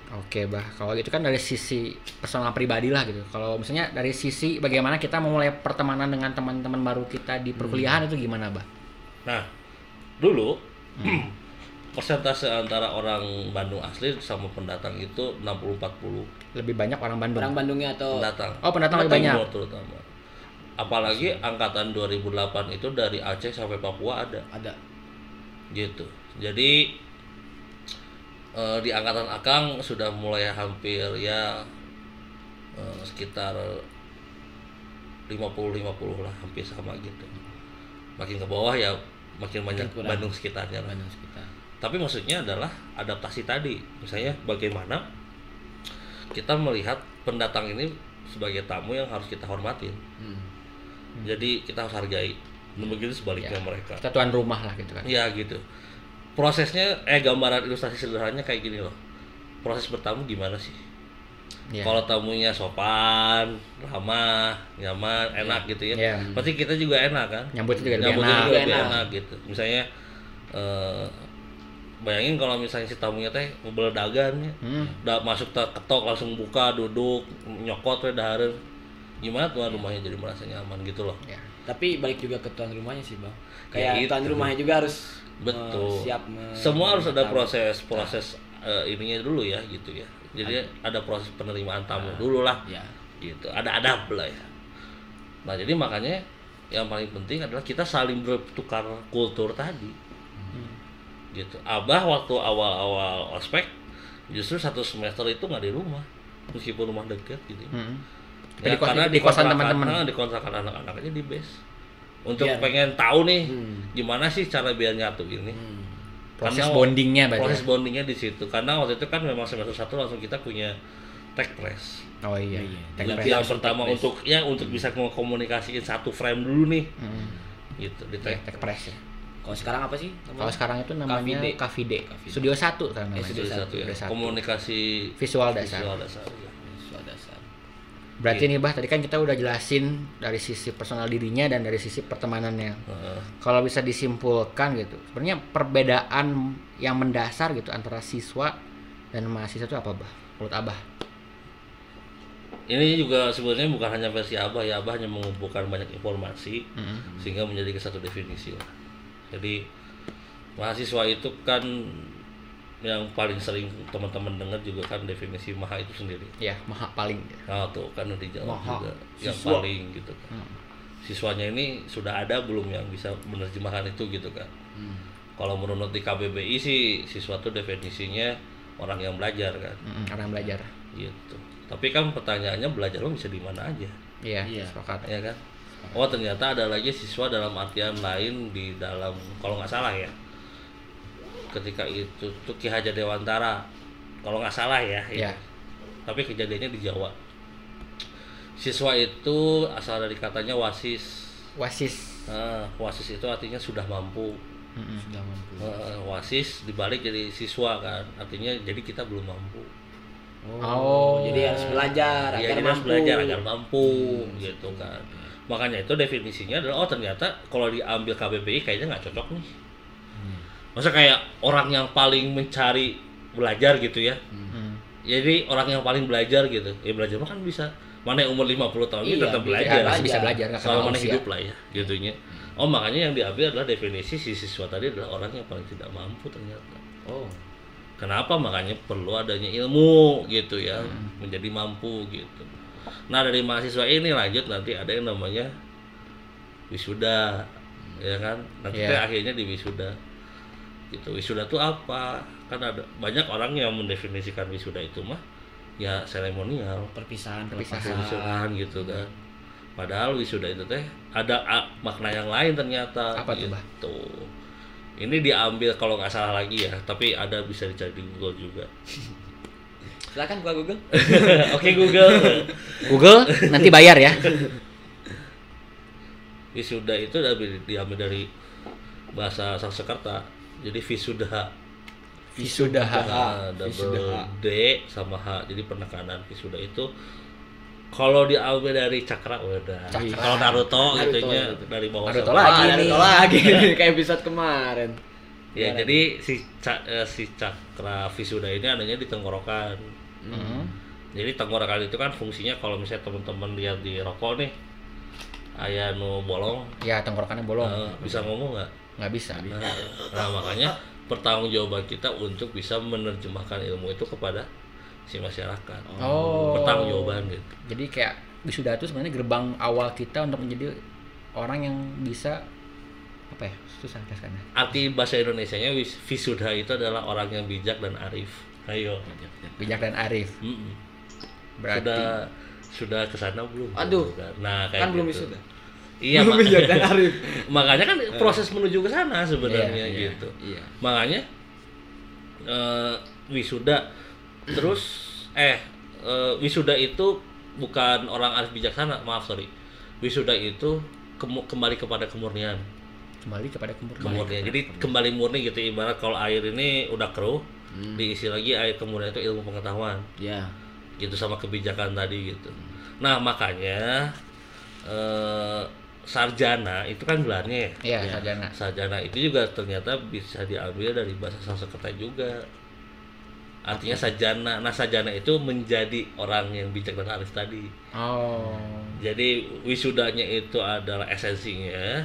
Oke, Bah. Kalau gitu kan dari sisi personal pribadi lah gitu. Kalau misalnya dari sisi bagaimana kita memulai pertemanan dengan teman-teman baru kita di perkuliahan itu gimana, Bah? Nah, dulu Hmm. [clears throat] persentase antara orang Bandung asli sama pendatang itu 60-40 Lebih banyak orang Bandung. Orang Bandungnya atau pendatang. Oh, pendatang lebih banyak. Terutama. Apalagi angkatan 2008 itu dari Aceh sampai Papua ada. ada. gitu jadi eh, di angkatan akang sudah mulai hampir ya eh, sekitar 50-50 lah hampir sama gitu makin ke bawah ya makin banyak Makin kurang. Bandung sekitarnya lah. Bandung sekitar. tapi maksudnya adalah adaptasi tadi misalnya bagaimana kita melihat pendatang ini sebagai tamu yang harus kita hormatin Hmm. jadi kita harus hargai dan begitu sebaliknya Ya. mereka Kita tuan rumah lah gitu kan. Iya gitu. Prosesnya eh gambaran ilustrasi sederhananya kayak gini loh. Proses bertamu gimana sih? Iya. Kalau tamunya sopan, ramah, nyaman, enak gitu ya. Iya. Pasti kita juga enak kan? Nyambutnya juga lebih Nyambutnya enak. juga lebih Enak. enak gitu. Misalnya eh bayangin kalau misalnya si tamunya teh beledagan ya. Hmm. Masuk ke ketok langsung buka, duduk, nyokot we dahareun. Gimana tuan rumahnya jadi merasa nyaman gitu loh. Ya. Tapi balik juga ke tuan rumahnya sih, Bang. Ya, Kayak itu. tuan rumahnya juga harus Betul. siap me- Semua harus ada tamu. proses proses eh, ininya dulu ya gitu ya. Jadi ada proses penerimaan tamu dulu lah Ya. gitu. Ada adab lah ya. Nah jadi makanya yang paling penting adalah kita saling bertukar kultur tadi. Gitu. Abah waktu awal-awal ospek justru satu semester itu nggak di rumah meskipun rumah dekat gitu. Hmm. Ya, di karena di kosan teman-teman. nah, di kontrakan anak-anak aja di base. Untuk Biar- pengen tahu nih Hmm. gimana sih cara biar nyatu ini. Hmm. Proses Karena bondingnya berarti. proses ya? bondingnya di situ karena waktu itu kan memang semester satu langsung kita punya tech press Oh iya. Iya, Jadi press. yang pertama tech press. untuk ya untuk bisa mengkomunikasiin satu frame dulu nih Hmm. gitu di Ya, tech tag press ya. Kalau sekarang apa sih? Kalau sekarang itu namanya. Cafide. Cafide. Studio 1 sekarang Eh, namanya. Studio Studio satu ya. Studio satu. komunikasi Visual dasar. visual dasar ya. Berarti Iya. nih Bah, tadi kan kita udah jelasin dari sisi personal dirinya dan dari sisi pertemanannya. Heeh. Kalau bisa disimpulkan gitu, sebenarnya perbedaan yang mendasar gitu antara siswa dan mahasiswa itu apa, Bah? Menurut Abah? ini juga sebenarnya bukan hanya versi abah ya abah hanya mengumpulkan banyak informasi Hmm. sehingga menjadi satu definisi lah jadi mahasiswa itu kan yang paling sering teman-teman dengar juga kan definisi maha itu sendiri Ya, maha paling. Nah tuh kan udah dijawab Maha, juga yang siswa. paling gitu kan. Hmm. Siswanya ini sudah ada belum yang bisa menerjemahkan itu gitu kan. Hmm. Kalau menurut di KBBI sih siswa itu definisinya orang yang belajar kan Mm-mm, orang belajar. gitu. Tapi kan pertanyaannya belajar lo bisa di mana aja Iya, Iya. sepakat. ya kan? Oh ternyata ada lagi siswa dalam artian lain di dalam kalau nggak salah ya ketika itu tuh Ki Hajar Dewantara kalau nggak salah ya, Iya. tapi kejadiannya di Jawa siswa itu asal dari katanya wasis Wasis. Nah, wasis itu artinya sudah mampu Mm-mm. Sudah mampu. Nah, wasis dibalik jadi siswa kan artinya jadi kita belum mampu Oh. Jadi harus belajar Iya, agar jadi harus mampu. belajar agar mampu Hmm, gitu kan makanya itu definisinya adalah oh ternyata kalau diambil KBBI kayaknya nggak cocok nih. Masa kayak orang yang paling mencari belajar gitu ya Mm. jadi orang yang paling belajar gitu ya belajar mah kan bisa mana yang umur 50 tahun ini Iya, tetap bisa belajar masih bisa belajar selama kenal mana hidup lah ya gitunya oh makanya yang diambil adalah definisi si siswa tadi adalah orang yang paling tidak mampu ternyata Oh. Kenapa? Makanya perlu adanya ilmu gitu ya, Hmm. menjadi mampu gitu. Nah dari mahasiswa ini lanjut nanti ada yang namanya wisuda, ya kan? Nanti teh akhirnya di wisuda. Gitu wisuda itu apa kan ada banyak orang yang mendefinisikan wisuda itu mah ya seremonial perpisahan Perpisahan. pelepasan wisudahan gitu kan padahal wisuda itu teh ada a- makna yang lain ternyata Apa tuh, gitu. Bah? ini diambil kalau nggak salah lagi ya tapi ada bisa dicari di Google juga [laughs] silakan buka Google [laughs] oke Google Google nanti bayar ya. [laughs] wisuda itu diambil dari bahasa Sanskerta jadi visuda Wisuda. Nah, double Visuda. D sama H jadi penekanan visuda itu kalau diambil dari cakra udah Cakra. kalau Naruto, Naruto, gitunya Naruto. dari bawah Naruto sampai- lagi Ah, tol lagi [laughs] kayak episode kemarin ya jadi si ca- eh, si cakra visuda ini adanya di tenggorokan Hmm. jadi tenggorokan itu kan fungsinya kalau misalnya teman-teman lihat di rokok nih ayah nu bolong Ya tenggorokannya bolong. eh, bisa ngomong nggak Nggak bisa. nah, nah makanya pertanggungjawaban kita untuk bisa menerjemahkan ilmu itu kepada si masyarakat Oh. pertanggungjawaban gitu Jadi kayak wisuda itu sebenarnya gerbang awal kita untuk menjadi orang yang bisa apa ya susah jelaskannya. arti bahasa Indonesianya wis- visuda itu adalah orang yang bijak dan arif ayo Bijak dan arif. Mm-mm. Berarti sudah sudah ke sana belum Aduh. nah kayak kan belum gitu. wisuda iya belum mak- bijak dan arif? [laughs] Makanya kan proses menuju ke sana sebenarnya Iya, iya, gitu. iya. Makanya eh, wisuda terus eh eh, wisuda itu bukan orang arif bijaksana maaf sorry. Wisuda itu kemu- kembali kepada kemurnian. Kembali kepada kemurnian. kemurnian jadi kembali murni gitu ibarat kalau air ini udah keruh Hmm. diisi lagi air kemurnian itu ilmu pengetahuan. Ya gitu sama kebijakan tadi gitu. Nah makanya eh, sarjana itu kan gelarnya ya Iya, sarjana. sarjana itu juga ternyata bisa diambil dari bahasa Sanskerta juga artinya sajana nah sajana itu menjadi orang yang bijak dan arif tadi Oh. jadi wisudanya itu adalah esensinya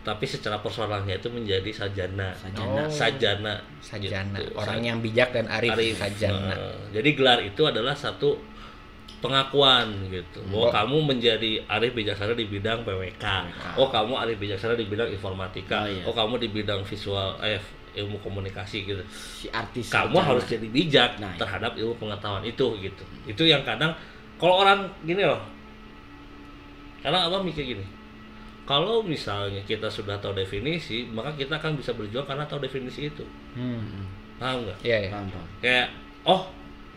tapi secara persoalannya itu menjadi sajana Sajana. Oh. sajana Sajana, gitu. orang yang bijak dan arif, Arif. sajana. Nah, jadi gelar itu adalah satu pengakuan gitu bahwa Oh. kamu menjadi arif bijaksana di bidang PWK oh kamu arif bijaksana di bidang informatika Oh, iya. oh kamu di bidang visual eh ilmu komunikasi gitu si artis kamu sarjana. harus jadi bijak Nah, iya. terhadap ilmu pengetahuan itu gitu itu yang kadang kalau orang gini loh kadang abang mikir gini kalau misalnya kita sudah tahu definisi maka kita akan bisa berjuang karena tahu definisi itu Hmm. paham nggak Iya, iya. paham paham kayak oh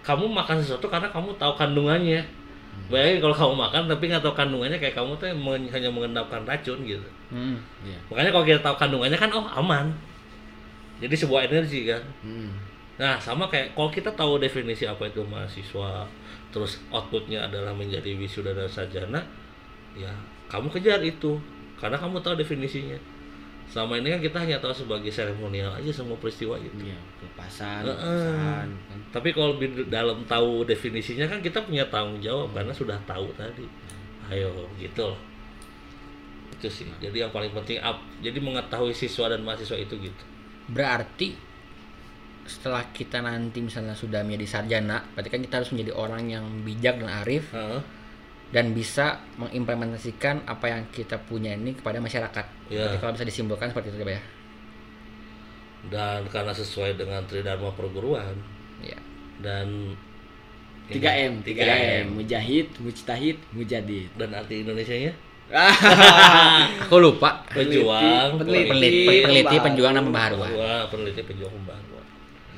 kamu makan sesuatu karena kamu tahu kandungannya bayangin kalau kamu makan tapi nggak tahu kandungannya kayak kamu tuh men- hanya mengendapkan racun gitu Hmm. Iya. makanya kalau kita tahu kandungannya kan oh aman jadi sebuah energi kan Hmm. nah sama kayak kalau kita tahu definisi apa itu mahasiswa terus outputnya adalah menjadi wisuda dan sarjana ya kamu kejar itu karena kamu tahu definisinya selama ini kan kita hanya tahu sebagai seremonial aja semua peristiwa itu Iya, pelepasan, Heeh. pelepasan, kan. Tapi kalau lebih dalam tahu definisinya kan kita punya tanggung jawab karena sudah tahu tadi. Ayo gitu loh. Itu sih. Jadi yang paling penting up. Jadi mengetahui siswa dan mahasiswa itu gitu. Berarti setelah kita nanti misalnya sudah menjadi sarjana, berarti kan kita harus menjadi orang yang bijak dan arif Heeh. Dan bisa mengimplementasikan apa yang kita punya ini kepada masyarakat. Iya. Berarti kalau bisa disimpulkan seperti itu ya. Dan karena sesuai dengan tridharma perguruan Iya. dan 3M, 3M, 3M. mujahid, mujtahid, mujadid. dan arti Indonesianya [laughs] Aku lupa. pejuang, peneliti, Peneliti, peneliti penjuang dan pembaharuan. Wah, peneliti pejuang pembaharuan.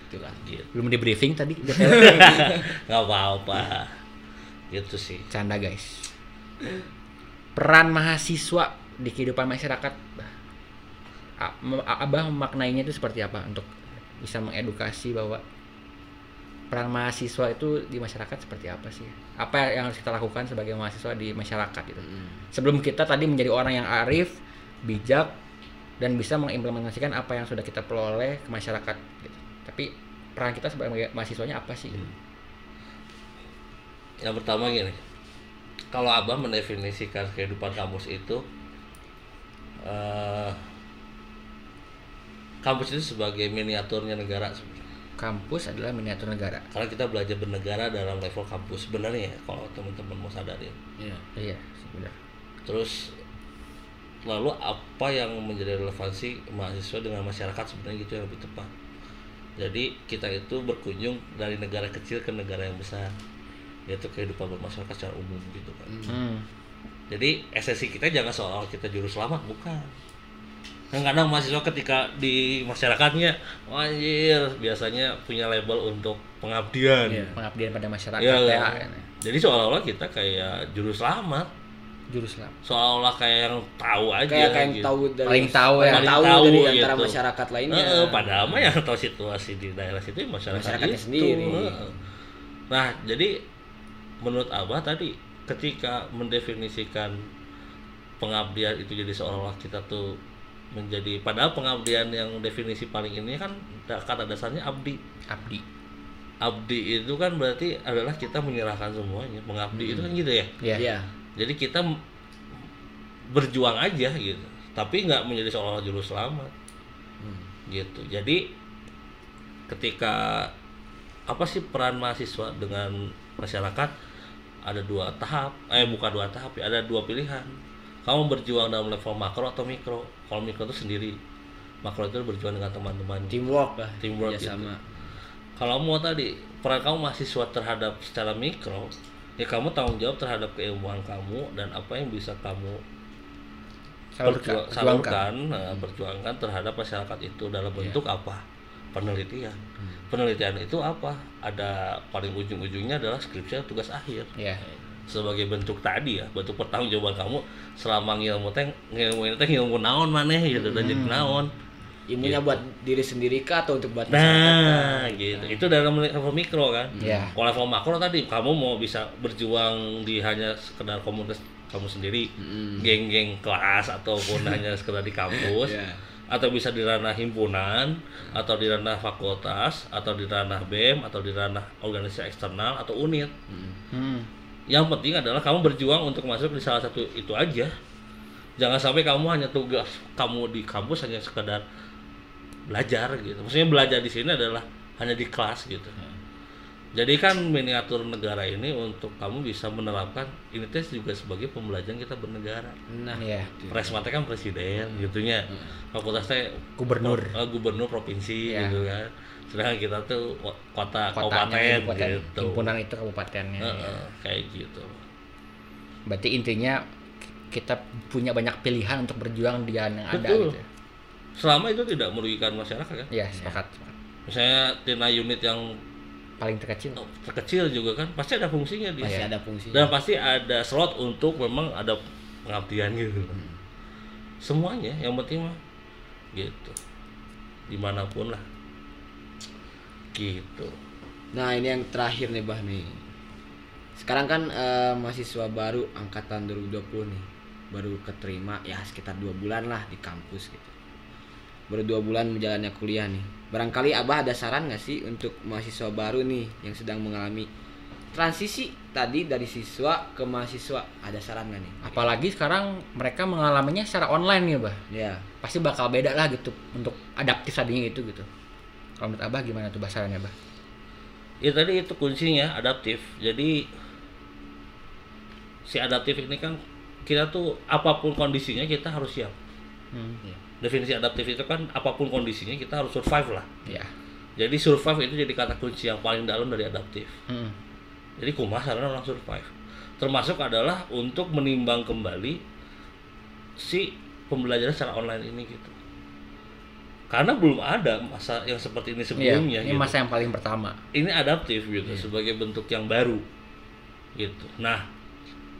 Itulah. Gitu. Belum di briefing tadi. [laughs] [laughs] Nggak apa-apa. Gitu sih. Canda guys. Peran mahasiswa di kehidupan masyarakat. A- me- Abah memaknainya itu seperti apa untuk bisa mengedukasi bahwa peran mahasiswa itu di masyarakat seperti apa sih? Apa yang harus kita lakukan sebagai mahasiswa di masyarakat gitu. Mm. Sebelum kita tadi menjadi orang yang arif, bijak dan bisa mengimplementasikan apa yang sudah kita peroleh ke masyarakat gitu. Tapi peran kita sebagai mahasiswanya apa sih? gitu? Yang pertama gini, kalau abah mendefinisikan kehidupan kampus itu, eh, kampus itu sebagai miniaturnya negara sebenarnya. Kampus adalah miniatur negara. Karena kita belajar bernegara dalam level kampus sebenarnya ya, kalau teman-teman mau sadar ya. Iya. Iya, benar. Terus lalu apa yang menjadi relevansi mahasiswa dengan masyarakat sebenarnya gitu yang lebih tepat jadi kita itu berkunjung dari negara kecil ke negara yang besar yaitu kehidupan bermasyarakat secara umum gitu kan Hmm. jadi esensi kita jangan soal kita juru selamat bukan kadang-kadang mahasiswa ketika di masyarakatnya "Wah, anjir biasanya punya label untuk pengabdian Iya. Pengabdian pada masyarakat Iya, ya. iya. jadi seolah-olah kita kayak juru selamat Juru selam. seolah-olah kayak yang tahu aja kayak kayak yang gitu. tahu dari Paling tahu ya. paling tahu, tahu dari antara gitu. masyarakat lainnya Heeh, padahal mah yang tahu situasi di daerah situ ya masyarakat Masyarakatnya itu. sendiri. Heeh. Nah, jadi menurut Abah tadi ketika mendefinisikan pengabdian itu jadi seolah-olah kita tuh menjadi padahal pengabdian yang definisi paling ini kan kata dasarnya abdi. Abdi. Abdi itu kan berarti adalah kita menyerahkan semuanya. Mengabdi itu kan gitu ya. Iya. Iya. Jadi kita berjuang aja gitu. Tapi nggak menjadi seolah-olah juru selamat Hmm. gitu jadi ketika apa sih peran mahasiswa dengan masyarakat ada dua tahap eh bukan dua tahap ya ada dua pilihan. Kamu berjuang dalam level makro atau mikro? Kalau mikro itu sendiri. Makro itu berjuang dengan teman-teman. Teamwork lah Teamwork ya sama. Kalau mau tadi peran kamu mahasiswa terhadap secara mikro ya kamu tanggung jawab terhadap keilmuan kamu dan apa yang bisa kamu Salurkan. salurkan, nah, berjuangkan terhadap masyarakat itu dalam bentuk apa? Penelitian. Penelitian itu apa? Ada paling ujung-ujungnya adalah skripsi tugas akhir. Iya. Sebagai bentuk tadi ya, bentuk pertanggungjawaban kamu selama ngilmu teh ngilmu teh ngilmu naon maneh gitu dan jadi naon. ilmunya buat diri sendiri kah atau untuk buat masyarakat Nah, gitu. Itu dalam level mikro kan. Iya. Kalau level makro tadi kamu mau bisa berjuang di hanya sekedar komunitas kamu sendiri, Mm-mm. geng-geng kelas ataupun [laughs] hanya sekedar di kampus, Iya. Atau bisa di ranah himpunan, atau di ranah fakultas, atau di ranah BEM, atau di ranah organisasi eksternal atau unit. Mm. Hmm. Yang penting adalah kamu berjuang untuk masuk di salah satu itu aja. Jangan sampai kamu hanya tugas kamu di kampus hanya sekedar belajar gitu. Maksudnya belajar di sini adalah hanya di kelas gitu. Jadi kan miniatur negara ini untuk kamu bisa menerapkan ini tes juga sebagai pembelajaran kita bernegara. nah itu. Presmatnya kan presiden gitunya. Fakultas teh Gubernur. eh, gubernur provinsi Iya. gitu kan. Sedangkan kita tuh kota Kotanya kabupaten kabupaten. gitu. Himpunan itu kabupatennya. Heeh, ya. kayak gitu. Berarti intinya kita punya banyak pilihan untuk berjuang di yang ada Betul. gitu. Selama itu tidak merugikan masyarakat kan. Sepakat. sepakat. Misalnya tina unit yang Paling terkecil. terkecil juga kan pasti ada fungsinya dia. masih ada fungsinya Dan pasti ada slot untuk memang ada pengabdian gitu. Semuanya yang penting mah gitu. Di mana pun lah. Gitu. Nah ini yang terakhir nih bah nih. Sekarang kan eh, mahasiswa baru angkatan 2020 nih, baru keterima ya sekitar dua bulan lah di kampus gitu. Baru dua bulan menjalannya kuliah nih. Barangkali abah ada saran nggak sih untuk mahasiswa baru nih yang sedang mengalami transisi tadi dari siswa ke mahasiswa? Ada saran nggak nih? Apalagi sekarang mereka mengalaminya secara online ya, Bah. Ya. Pasti bakal beda lah gitu untuk adaptif tadinya itu gitu. Kalau menurut Abah gimana tuh bahasannya, Bah? Ya tadi itu kuncinya adaptif. Jadi si adaptif ini kan kita tuh apa pun kondisinya kita harus siap. Hmm. Definisi adaptif itu kan apa pun kondisinya kita harus survive lah. Ya. Jadi survive itu jadi kata kunci yang paling dalam dari adaptif. Hmm. Jadi kumaha sarana orang survive. Termasuk adalah untuk menimbang kembali si pembelajaran secara online ini gitu. Karena belum ada masa yang seperti ini Iya, sebelumnya ini gitu. masa yang paling pertama. Ini adaptif gitu sebagai bentuk yang baru. Gitu. Nah,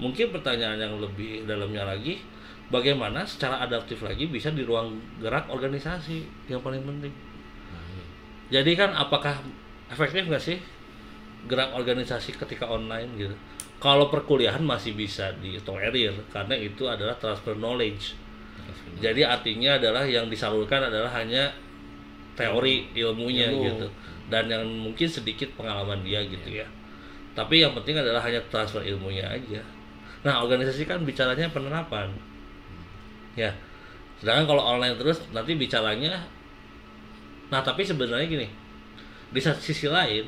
mungkin pertanyaan yang lebih dalamnya lagi bagaimana secara adaptif lagi bisa di ruang gerak organisasi yang paling penting. Jadi kan apakah efektif nggak sih gerak organisasi ketika online gitu? Kalau perkuliahan masih bisa ditolerir karena itu adalah transfer knowledge. Jadi artinya adalah yang disalurkan adalah hanya teori ilmunya Ilmu. gitu dan yang mungkin sedikit pengalaman dia gitu ya. Tapi yang penting adalah hanya transfer ilmunya aja. Nah, organisasi kan bicaranya penerapan. Ya. Sedangkan kalau online terus nanti bicaranya Nah, tapi sebenarnya gini. Di sisi lain,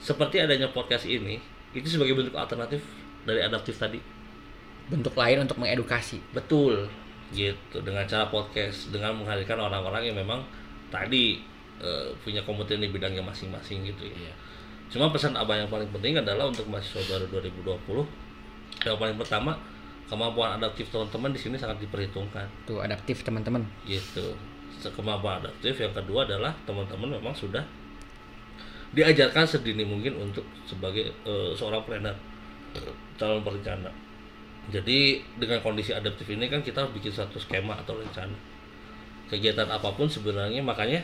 seperti adanya podcast ini, itu sebagai bentuk alternatif dari adaptif tadi. Bentuk lain untuk mengedukasi. Betul. gitu dengan cara podcast dengan menghadirkan orang-orang yang memang tadi eh, punya kompeten di bidangnya masing-masing gitu ya. Iya. Cuma pesan abah yang paling penting adalah untuk mahasiswa baru 2020 yang paling pertama kemampuan adaptif teman-teman di sini sangat diperhitungkan Tuh adaptif teman-teman. gitu. Kemampuan adaptif yang kedua adalah teman-teman memang sudah diajarkan sedini mungkin untuk sebagai eh, seorang planner calon perencana. Jadi dengan kondisi adaptif ini kan kita harus bikin satu skema atau rencana kegiatan apa pun sebenarnya makanya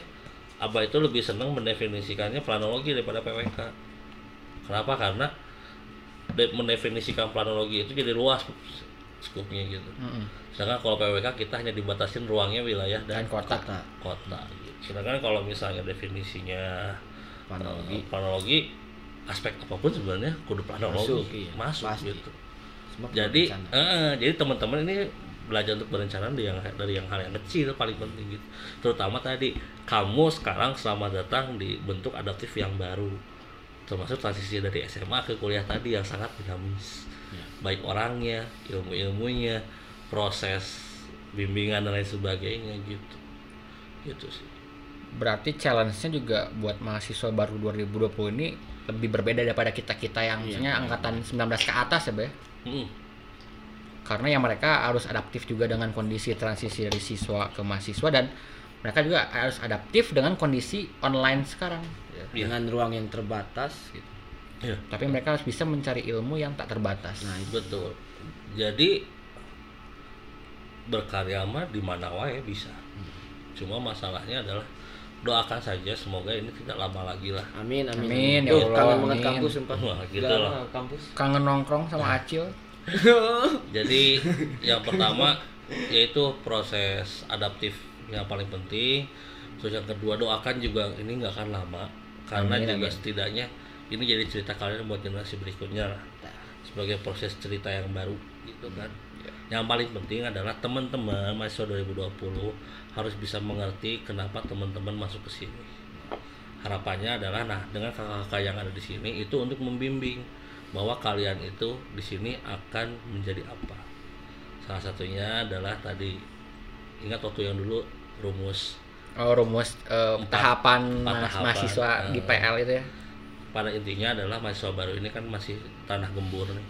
Abah itu lebih senang mendefinisikannya planologi daripada PWK. Kenapa? Karena de- mendefinisikan planologi itu jadi luas skupnya gitu. Mm-mm. Sedangkan kalau PWK kita hanya dibatasin ruangnya wilayah dan Dan kota. Kota. kota. Gitu. Sedangkan kalau misalnya definisinya Planologi. eh, planologi aspek apa pun sebenarnya kudu planologi Masuk, iya. masuk Pasti. gitu. Semua Jadi eh, jadi teman-teman ini belajar untuk berencana dari yang dari yang hal yang kecil paling penting gitu. Terutama tadi kamu sekarang selamat datang di bentuk adaptif yang baru. Termasuk transisi dari SMA ke kuliah tadi yang sangat dinamis. Baik orangnya, ilmu-ilmunya, proses bimbingan dan lain sebagainya gitu. Gitu sih. Berarti challenge-nya juga buat mahasiswa baru 2020 ini lebih berbeda daripada kita-kita yang Iya. misalnya angkatan 19 ke atas ya, Be. Mm. Karena yang mereka harus adaptif juga dengan kondisi transisi dari siswa ke mahasiswa dan mereka juga harus adaptif dengan kondisi online sekarang. Iya. dengan ruang yang terbatas gitu. Iya. Tapi mereka harus bisa mencari ilmu yang tak terbatas. Nah, itu Betul. Jadi berkarya mah di mana wae bisa. Cuma masalahnya adalah doakan saja semoga ini tidak lama lagi lah. amin amin. Amin, ya Tuh, Allah, kangen banget kampus sumpah. Wah, gitu lah. kampus. Kangen nongkrong sama Acil. [laughs] Jadi yang pertama yaitu proses adaptif yang paling penting. Terus yang kedua doakan juga ini nggak akan lama karena Amin, juga amin. setidaknya ini jadi cerita kalian buat generasi berikutnya lah sebagai proses cerita yang baru gitu kan. Yang paling penting adalah teman-teman mahasiswa 2020 harus bisa mengerti kenapa teman-teman masuk ke sini. Harapannya adalah nah dengan kakak-kakak yang ada di sini itu untuk membimbing bahwa kalian itu di sini akan menjadi apa. Salah satunya adalah tadi ingat waktu yang dulu rumus Oh, rumus eh, Empat- tahapan, empat mas- tahapan. mahasiswa di Eh. PL itu ya. Pada intinya adalah mahasiswa baru ini kan masih tanah gembur nih.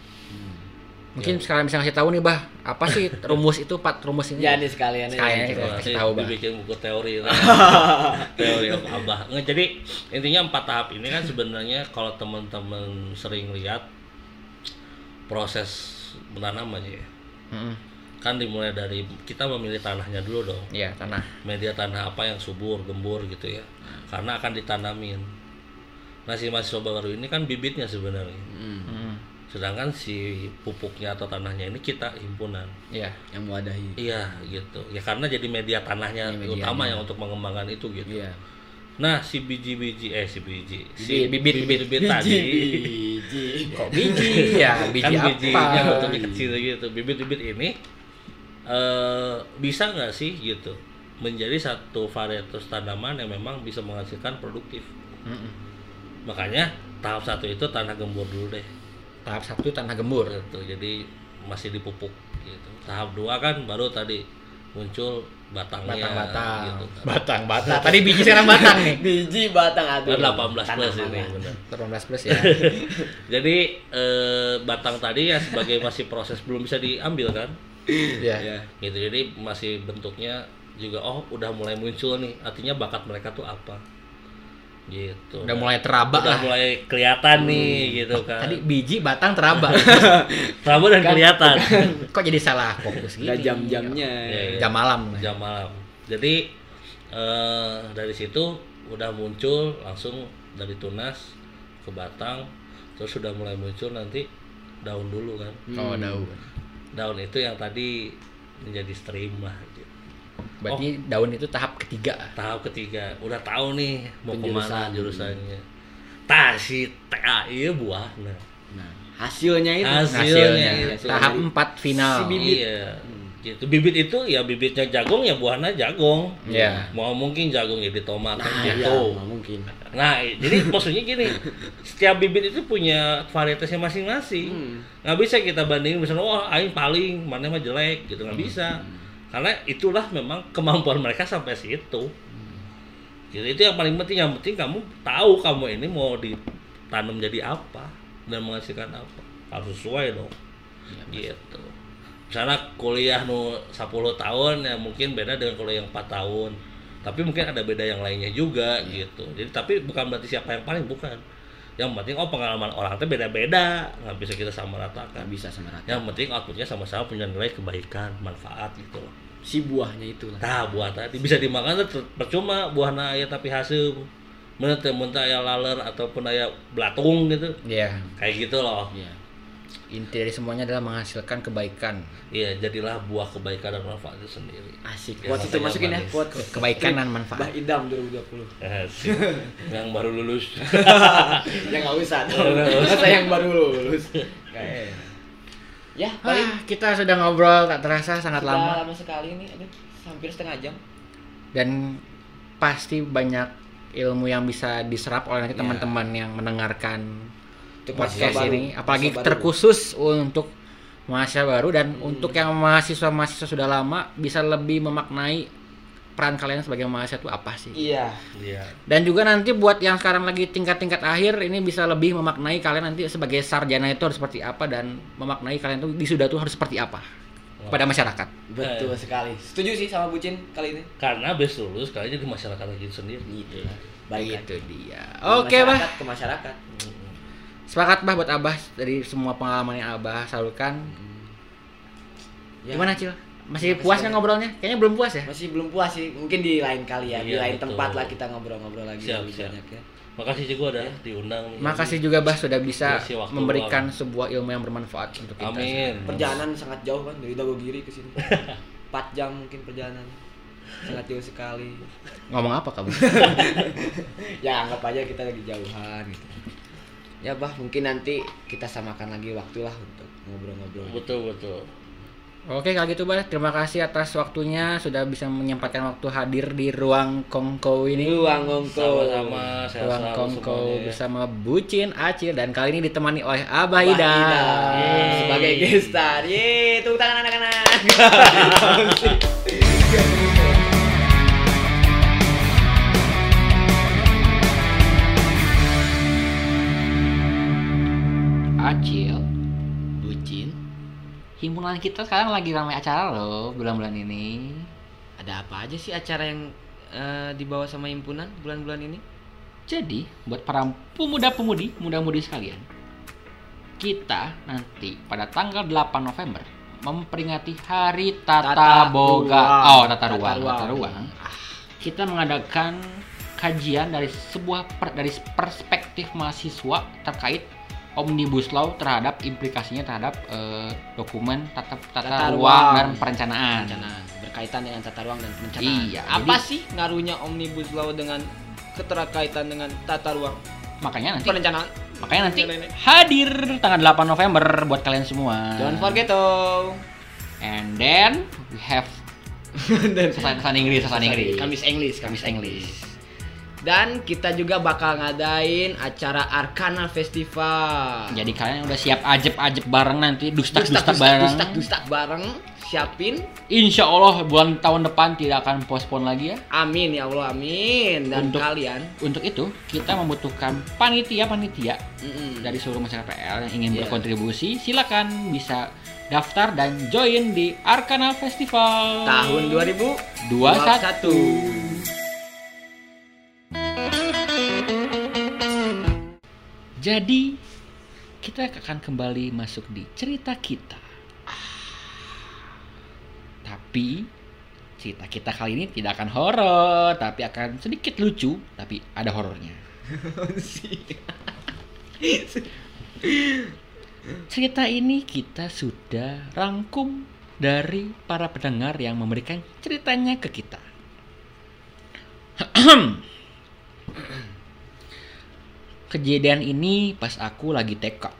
Mungkin sekalian bisa ngasih tahu nih, Bah, apa sih [laughs] rumus itu, Pat, rumus ini? Jadi sekalian Sekalian gitu. aja. Nanti kasih tahu, Bang. dibikin buku teori [laughs] teori of abah Nggak, jadi intinya empat tahap ini kan sebenarnya kalau teman-teman sering lihat proses menanam aja ya Mm-mm. kan dimulai dari kita memilih tanahnya dulu dong Iya, tanah. media tanah apa yang subur gembur gitu ya karena akan ditanamin nah si mahasiswa baru ini kan bibitnya sebenarnya Hmm, Mm-mm. sedangkan si pupuknya atau tanahnya ini kita himpunan Iya. yang mewadahi. iya gitu ya karena jadi media tanahnya medianya. utama yang untuk mengembangkan itu gitu Iya. nah si biji-biji eh si biji si Bibit, bibit. bibit tadi Biji. Kok biji ya? Biji kan apa? bijinya bentuknya kecil gitu bibit-bibit ini eh bisa nggak sih gitu menjadi satu varietas tanaman yang memang bisa menghasilkan produktif Mm-mm. Makanya tahap satu itu tanah gembur dulu deh Tahap satu tanah gembur. gitu jadi masih dipupuk gitu tahap dua kan baru tadi muncul batangnya Batang-batang. gitu kan. Batang-batang. Tadi biji sekarang batang nih. [laughs] Biji batang aduh. Kan 18 plus Tanah ini mana? benar 18 plus ya. [laughs] jadi eh, batang tadi ya sebagai masih proses belum bisa diambil kan Iya. Iya. gitu jadi masih bentuknya juga oh udah mulai muncul nih artinya bakat mereka tuh apa gitu Udah mulai teraba udah lah. Hmm. mulai kelihatan nih gitu kan Tadi biji batang teraba. [laughs] rambut dan kelihatan [laughs] Kok jadi salah fokus gini? Jam-jamnya. Iya, iya. Jam malam. jam malam jadi eh, dari situ udah muncul langsung dari tunas ke batang terus sudah mulai muncul nanti daun dulu kan Oh, daun. daun itu yang tadi menjadi stream lah Berarti daun itu tahap ketiga. tahap ketiga udah tahu nih mau ke mana Penjurusan. jurusannya tasi TA iya buah nah Nah, hasilnya itu. Hasilnya Hasilnya. itu. Tahap empat final. Si bibit. iya gitu bibit itu ya bibitnya jagung ya buahnya jagung Iya. mau mungkin jagung jadi tomat kan Nah, gitu iya, mungkin. nah jadi maksudnya gini setiap bibit itu punya varietasnya masing-masing Hmm. nggak bisa kita bandingin misalnya wah aing paling mana mah jelek gitu nggak bisa karena itulah memang kemampuan mereka sampai situ. Jadi itu yang paling penting. Yang penting kamu tahu kamu ini mau ditanam jadi apa dan menghasilkan apa. Harus sesuai dong. Gitu. Misalnya kuliah nu 10 tahun ya mungkin beda dengan kuliah yang 4 tahun. Tapi mungkin ada beda yang lainnya juga gitu. Jadi tapi bukan berarti siapa yang paling bukan. Yang penting oh pengalaman orang itu beda-beda. Nggak bisa kita sama ratakan Nggak bisa sama rata yang penting outputnya sama-sama punya nilai kebaikan manfaat gitu loh si buahnya itu lah nah buah tadi bisa dimakan tuh percuma buahna aya tapi hasil menurut muntah aya laler ataupun aya belatung gitu Iya. kayak gitu loh Iya. Inti dari semuanya adalah menghasilkan kebaikan. iya jadilah buah kebaikan dan manfaat itu sendiri asik Ya, quotes itu masukin ya manis. quotes Kebaikan dan Bah manfaat. idam 2020 Asik. yang baru lulus [laughs] ya nggak usah [laughs] masa yang baru lulus Kayak- ya paling Ah, kita sudah ngobrol tak terasa sangat sudah lama lama sekali nih aduh hampir setengah jam dan pasti banyak ilmu yang bisa diserap oleh nanti Iya. teman-teman yang mendengarkan Untuk podcast baru. ini apalagi Mahasiswa baru. terkhusus untuk mahasiswa baru dan Hmm. untuk yang mahasiswa-mahasiswa sudah lama bisa lebih memaknai peran kalian sebagai mahasiswa itu apa sih? Iya. Iya. Dan juga nanti buat yang sekarang lagi tingkat-tingkat akhir ini bisa lebih memaknai kalian nanti sebagai sarjana itu harus seperti apa dan memaknai kalian itu wisuda itu harus seperti apa pada masyarakat. Betul Eh. sekali. Setuju sih sama bucin kali ini? Karena best lulus kalian jadi masyarakat lagi sendiri. Gitu baik. Itu dia. Oke bah masyarakat ke masyarakat. Sepakat bah buat abah. Dari semua pengalaman yang abah salurkan. Ya, gimana cil masih Makasih puas kan ngobrolnya? Kayaknya belum puas ya? Masih belum puas sih mungkin di lain kali ya di Iya, lain betul. tempat lah kita ngobrol-ngobrol lagi Siap, lebih siap. banyak ya. Makasih juga udah diundang. Makasih juga bah sudah bisa memberikan luang. sebuah ilmu yang bermanfaat untuk kita. Amin. Perjalanan sangat jauh kan dari Dagogiri ke sini. [laughs] 4 jam mungkin perjalanan. Sangat jauh sekali. Ngomong apa kamu? [laughs] Ya anggap aja kita lagi jauhan gitu. Ya bah mungkin nanti kita samakan lagi waktu lah untuk ngobrol-ngobrol. Betul betul Oke kalau gitu bah terima kasih atas waktunya sudah bisa menyempatkan waktu hadir di ruang kongko ini. Ruang sama-sama sehat ruang kongko bersama Bucin Acil dan kali ini ditemani oleh Abah Abah Ida. Sebagai gestar. Ye tepuk tangan anak-anak [laughs] himpunan kita sekarang lagi ramai acara loh bulan-bulan ini. ada apa aja sih acara yang eh, dibawa sama himpunan bulan-bulan ini Jadi buat para pemuda-pemudi, muda-mudi sekalian, kita nanti pada tanggal 8 November memperingati Hari Tata, Tata Boga, Ruang. oh Tata Tata Ruang, Ruang. Tata Ruang. Kita mengadakan kajian dari sebuah per- dari perspektif mahasiswa terkait omnibus law terhadap implikasinya terhadap eh, dokumen tata, tata, Tata ruang ruang. dan perencanaan. perencanaan berkaitan dengan tata ruang dan perencanaan Iya, apa jadi- sih ngaruhnya omnibus law dengan keterkaitan dengan tata ruang Makanya nanti perencanaan makanya nanti hadir tanggal 8 November buat kalian semua. don't forget oh And then we have [laughs] sasan sasan Inggris, sasan Inggris. Kamis English Kamis English. Dan kita juga bakal ngadain acara Arkana Festival Jadi kalian udah siap ajeb-ajeb bareng nanti dustak-dustak dustak bareng. dustak dustak bareng siapin Insya Allah bulan tahun depan tidak akan postpone lagi ya. amin ya Allah amin dan Untuk- kalian Untuk itu kita membutuhkan panitia-panitia mm-mm. dari seluruh masyarakat PL yang ingin Iya. berkontribusi. Silakan bisa daftar dan join di Arkana Festival tahun 21. Jadi kita akan kembali masuk di cerita kita. Tapi cerita kita kali ini tidak akan horor, tapi akan sedikit lucu, tapi ada horornya. [laughs] Cerita ini kita sudah rangkum dari para pendengar yang memberikan ceritanya ke kita. [clears throat] Kejadian ini pas aku lagi TK.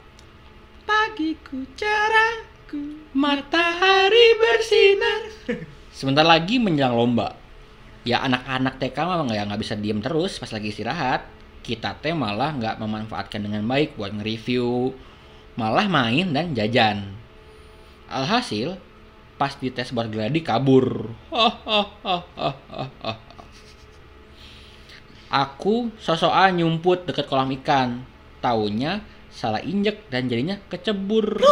Pagiku cerahku, matahari bersinar. [laughs] Sebentar lagi menjelang lomba. Ya anak-anak TK memang nggak nggak bisa diem terus pas lagi istirahat. Kita teh malah nggak memanfaatkan dengan baik buat nge-review, malah main dan jajan. Alhasil pas dites buat gladi kabur. Aku sosokan nyumput deket kolam ikan. Taunya salah injek dan jadinya kecebur.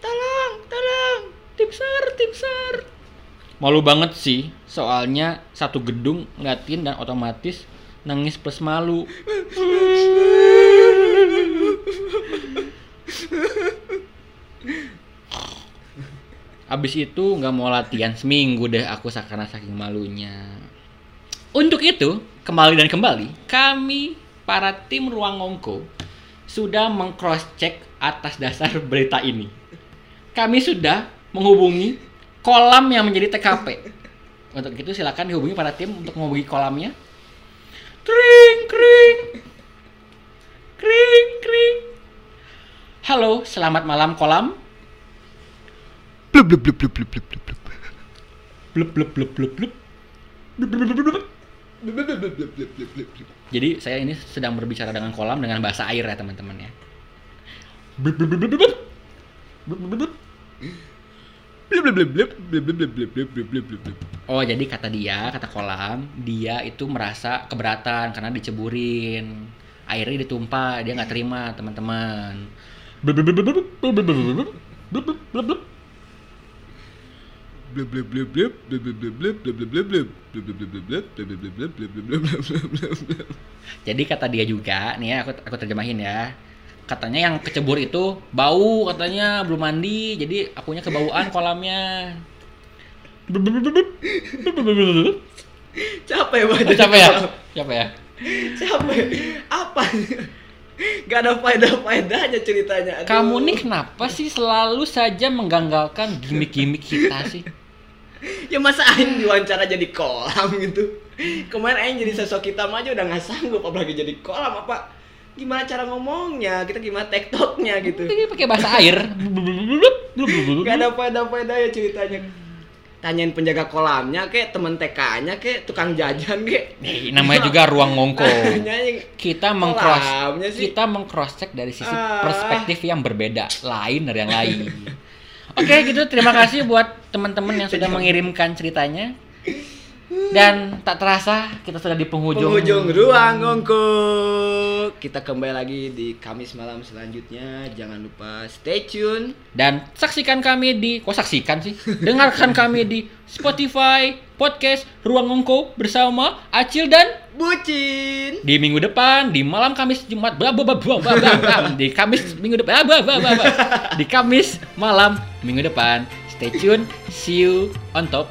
Tolong, tolong. Tim SAR, tim SAR. Malu banget sih, soalnya satu gedung ngeliatin dan otomatis nangis plus malu. Abis itu nggak mau latihan seminggu deh aku karena saking malunya. Untuk itu, kembali dan kembali, kami para tim Ruang Ngongko sudah mengcross check atas dasar [laughs] berita ini. Kami sudah menghubungi kolam yang menjadi TKP. Untuk itu silakan dihubungi para tim untuk menghubungi kolamnya. Kring kring. Kring kring. Halo, selamat malam kolam. Blub blub blub blub blub blub blub. Blub blub blub blub blub. Jadi saya ini sedang berbicara dengan kolam dengan bahasa air ya teman-teman ya. Blub blub blub blub blub. Blub blub blub. Oh jadi kata dia, kata kolam, dia itu merasa keberatan karena diceburin, airnya ditumpah, dia nggak terima teman-teman. Jadi kata dia juga, nih ya aku aku terjemahin ya. Katanya yang kecebur itu bau katanya belum mandi, jadi akunya kebauan kolamnya. Capek banget. Capek ya? Capek ya? Capek. Apa? Gak ada faedah-faedahnya ceritanya. Aduh. Kamu nih kenapa sih selalu saja mengganggalkan gimmick-gimmick kita sih? Ya masa Aing diwawancara jadi kolam gitu. Kemarin Aing jadi sosok hitam aja udah nggak sanggup apalagi jadi kolam apa? Gimana cara ngomongnya? Kita gimana tektoknya gitu. Ini pakai bahasa air. Gak ada faedah-faedahnya ceritanya. Tanyain penjaga kolamnya kek, temen TK-nya kek, tukang jajan kek. Nih, namanya juga ruang ngongko. [laughs] Kita mengcross kita mengcross check dari sisi Ah. perspektif yang berbeda, lain dari yang lain. [laughs] Oke, gitu. Terima kasih buat teman-teman yang sudah mengirimkan ceritanya. Dan tak terasa kita sudah di penghujung. penghujung ruang ngongko. Kita kembali lagi di Kamis malam selanjutnya. Jangan lupa stay tune. Dan saksikan kami di, kok saksikan sih? Dengarkan [laughs] kami di Spotify, podcast Ruang Ngongko bersama Acil dan Bucin. di minggu depan di malam Kamis Jumat bla bla bla bla bla di Kamis minggu depan bla bla bla bla. di Kamis malam minggu depan stay tune see you on top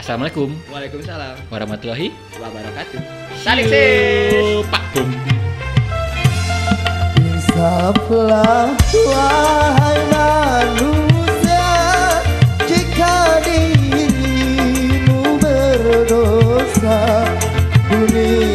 Assalamualaikum Waalaikumsalam warahmatullahi wabarakatuh. Saling sis. Pak Bum. Insaflah wahai manusia Jika dirimu berdosa Dunia